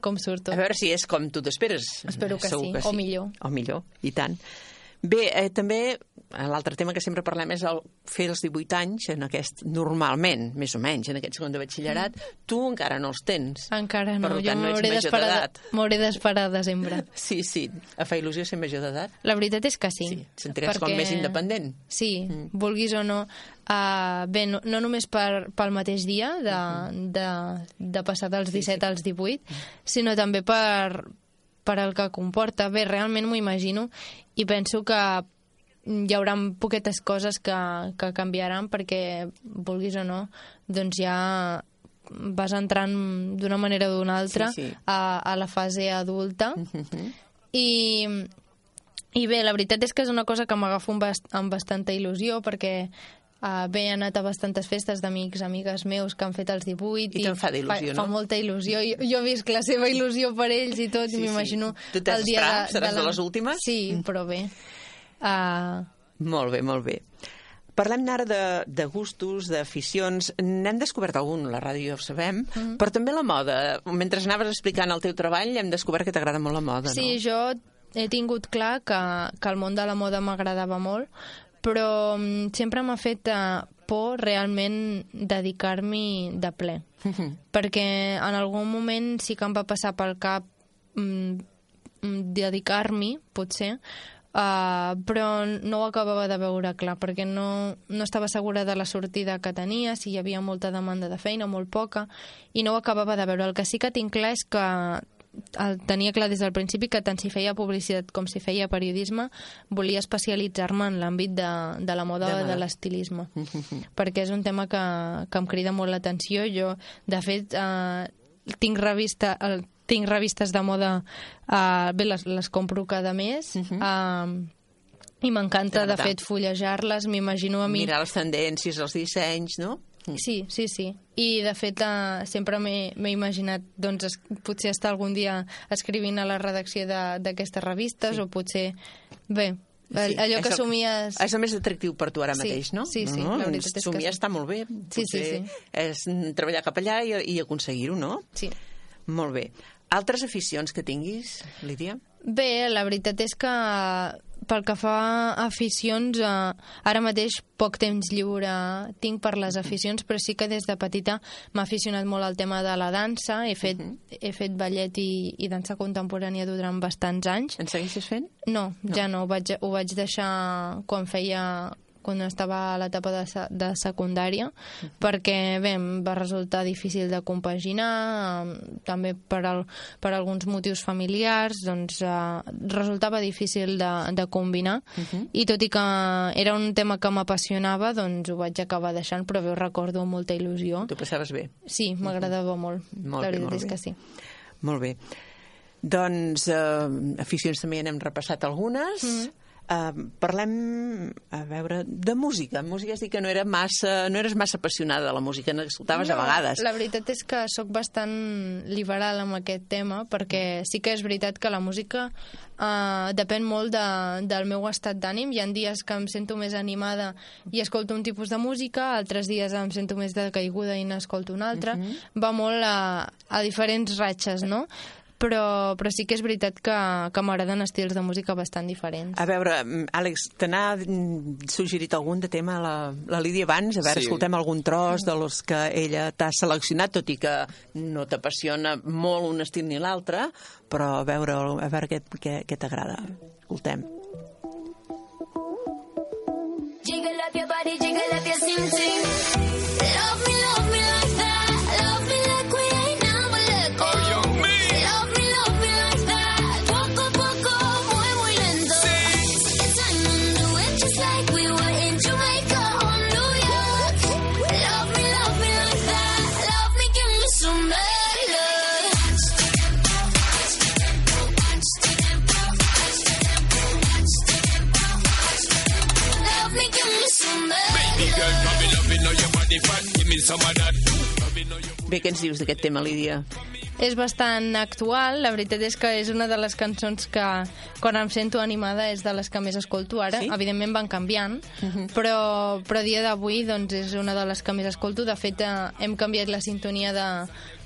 com surt tot. A veure si és com tu t'esperes. Espero que Segur sí, o millor. O millor, i tant. Bé, eh, també l'altre tema que sempre parlem és el fer els 18 anys en aquest, normalment, més o menys, en aquest segon de batxillerat. Tu encara no els tens. Encara no, Per jo tant, no ets m'hauré major d'esperar m'hauré d'esperar a desembre. *laughs* Sí, sí. Et fa il·lusió ser major d'edat? La veritat és que sí. Sí, sentiràs com més independent. Sí, mm. vulguis o no. Uh, bé, no, no només per, pel mateix dia de, Mm-hmm. de, de passar dels 17 als 18, sinó també per, per el que comporta. Bé, realment m'ho imagino i penso que hi haurà poquetes coses que, que canviaran perquè, vulguis o no, doncs ja vas entrant d'una manera o d'una altra Sí, sí. A, a la fase adulta i, I bé, la veritat és que és una cosa que m'agafo amb, bast amb bastanta il·lusió perquè uh, bé, he anat a bastantes festes d'amics, amigues meus que han fet els 18 I te'n fa fa, no? fa molta il·lusió. Jo, jo visc la seva il·lusió per ells i tot, Sí, i m'imagino sí. Tu t'has de, Seràs de la- les últimes? Sí, però bé. Uh, Molt bé, molt bé. Parlem ara de, de gustos, d'aficions. N'hem descobert algun, la ràdio ja ho sabem, Mhm. però també la moda. Mentre anaves explicant el teu treball hem descobert que t'agrada molt la moda, Sí, jo he tingut clar que, que el món de la moda m'agradava molt, però mm, sempre m'ha fet eh, por realment dedicar-m'hi de ple. no? Perquè en algun moment sí que em va passar pel cap mm, mm, dedicar-m'hi, potser, Uh, però no ho acabava de veure clar perquè no, no estava segura de la sortida que tenia, si hi havia molta demanda de feina, molt poca, i no ho acabava de veure. El que sí que tinc clar és que el tenia clar des del principi que tant si feia publicitat com si feia periodisme volia especialitzar-me en l'àmbit de, de la moda De o de l'estilisme. *laughs* Perquè és un tema que, que em crida molt l'atenció. Jo, de fet eh, tinc revista el, tinc revistes de moda eh, bé, les, les compro cada mes eh, i m'encanta de fet fullejar-les m'imagino a mi Mirar les tendències, els dissenys, no? Sí, sí, sí. I, de fet, eh, sempre m'he imaginat doncs, es, potser estar algun dia escrivint a la redacció d'aquestes revistes Sí. o potser... Bé, Sí, allò que el- somies... És el més atractiu per tu ara Sí, mateix, no? sí, sí, no? la veritat és que Somiar està molt bé. Sí, sí, sí. És mm, treballar cap allà i, i aconseguir-ho, no? Sí. Molt bé. Altres aficions que tinguis, Lídia? Bé, la veritat és que pel que fa a aficions, eh, ara mateix poc temps lliure tinc per les aficions, però sí que des de petita m'ha aficionat molt al tema de la dansa, he fet, he fet ballet i, i dansa contemporània durant bastants anys. En segueixes fent? No, no. ja no, ho vaig, ho vaig deixar quan feia quan estava a l'etapa de, de secundària perquè bé, va resultar difícil de compaginar eh, també per, al, per alguns motius familiars doncs eh, resultava difícil de, de combinar i tot i que era un tema que m'apassionava doncs ho vaig acabar deixant però bé, ho recordo amb molta il·lusió Tu passaves bé? Sí, m'agradava molt, Molt la bé, molt és bé. que sí Molt bé. Doncs eh, aficions també n'hem repassat algunes. Mm -hmm. Uh, parlem, a veure, de música. Música és dir que no, era massa, no eres massa apassionada de la música, n'escoltaves a vegades. La veritat és que sóc bastant liberal amb aquest tema, perquè sí que és veritat que la música eh, depèn molt de, del meu estat d'ànim. Hi ha dies que em sento més animada i escolto un tipus de música, altres dies em sento més de caiguda i n'escolto una altra. Va molt a, a diferents ratxes, no? Però, però sí que és veritat que, que m'agraden estils de música bastant diferents. A veure, mm, Àlex, te n'ha suggerit algun de tema la, la Lídia abans? A veure, Sí. escoltem algun tros de los que ella t'ha seleccionat, tot i que no t'apassiona molt un estil ni l'altre, però a veure, a veure què, què, què t'agrada. Escoltem. Jiggle up your body, jiggle up your sim Bé, què ens dius d'aquest tema, Lídia? És bastant actual, la veritat és que és una de les cançons que quan em sento animada és de les que més escolto ara, sí? evidentment van canviant, però, però a dia d'avui doncs, és una de les que més escolto, de fet eh, hem canviat la sintonia de,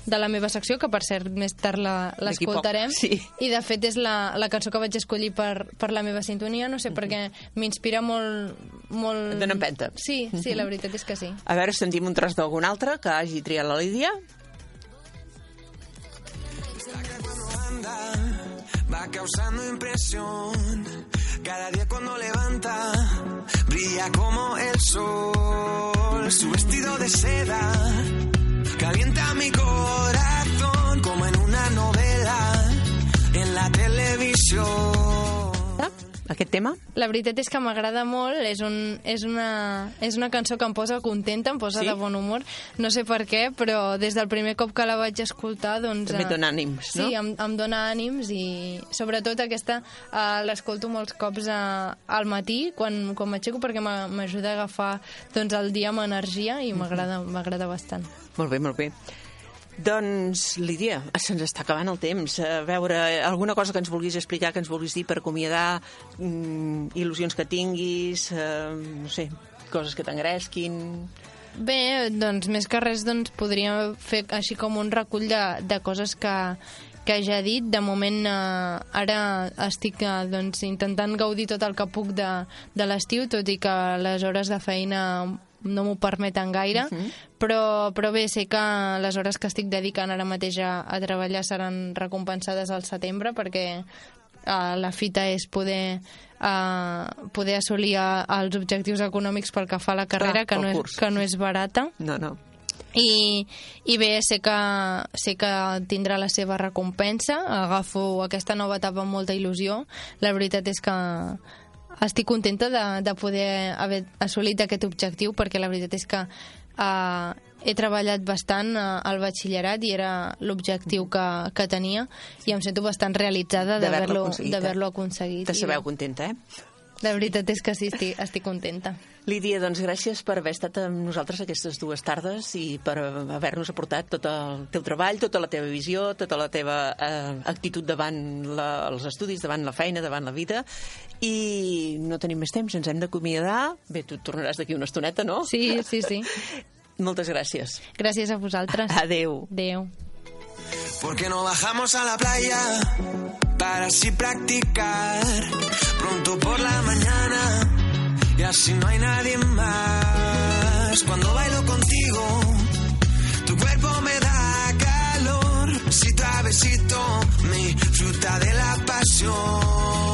de la meva secció, que per cert més tard l'escoltarem, sí. i de fet és la, la cançó que vaig escollir per, per la meva sintonia, no sé, perquè m'inspira molt... molt... Et dona empenta. Sí, sí, la veritat és que sí. A veure, sentim un tros d'algun altre que hagi triat la Lídia. va causando impresión. Cada día cuando levanta, brilla como el sol. Su vestido de seda calienta mi corazón como en una novela en la televisión. Aquest tema? La veritat és que m'agrada molt, és, un, és, una, és una cançó que em posa contenta, em posa Sí? de bon humor, no sé per què, però des del primer cop que la vaig escoltar, doncs... També et eh, dona ànims, no? Sí, em, em dona ànims i sobretot aquesta eh, l'escolto molts cops eh, al matí quan, quan m'aixeco perquè m'a- m'ajuda a agafar doncs, el dia amb energia i m'agrada m'agrada bastant. Molt bé, molt bé. Doncs, Lídia, se'ns està acabant el temps. A veure, alguna cosa que ens vulguis explicar, que ens vulguis dir per acomiadar, mm, il·lusions que tinguis, eh, no sé, coses que t'engresquin... Bé, doncs més que res doncs, podria fer així com un recull de, de coses que, que ja he dit. De moment eh, ara estic eh, doncs, intentant gaudir tot el que puc de, de l'estiu, tot i que les hores de feina no m'ho permeten gaire, uh -huh. però, però bé, sé que les hores que estic dedicant ara mateix a, a treballar seran recompensades al setembre perquè uh, la fita és poder uh, poder assolir uh, els objectius econòmics pel que fa a la carrera, Clar, que, no és, curs. que no és barata. No, no. I, i bé, sé que, sé que tindrà la seva recompensa, agafo aquesta nova etapa amb molta il·lusió. La veritat és que estic contenta de, de poder haver assolit aquest objectiu perquè la veritat és que uh, he treballat bastant uh, al batxillerat i era l'objectiu que, que tenia i em sento bastant realitzada D'haver-lo aconseguit, eh? d'haver-lo aconseguit. Te sabeu contenta, eh? La veritat és que sí, estic, estic contenta. Lídia, doncs gràcies per haver estat amb nosaltres aquestes dues tardes i per haver-nos aportat tot el teu treball, tota la teva visió, tota la teva eh, actitud davant la, els estudis, davant la feina, davant la vida. I no tenim més temps, ens hem d'acomiadar. Bé, tu tornaràs d'aquí una estoneta, no? Sí, sí, sí. *laughs* Moltes gràcies. Gràcies a vosaltres. Adeu. Adeu. ¿Por qué no bajamos a la playa para así practicar pronto por la mañana y así no hay nadie más. Cuando bailo contigo, tu cuerpo me da calor, besito a mi fruta de la pasión.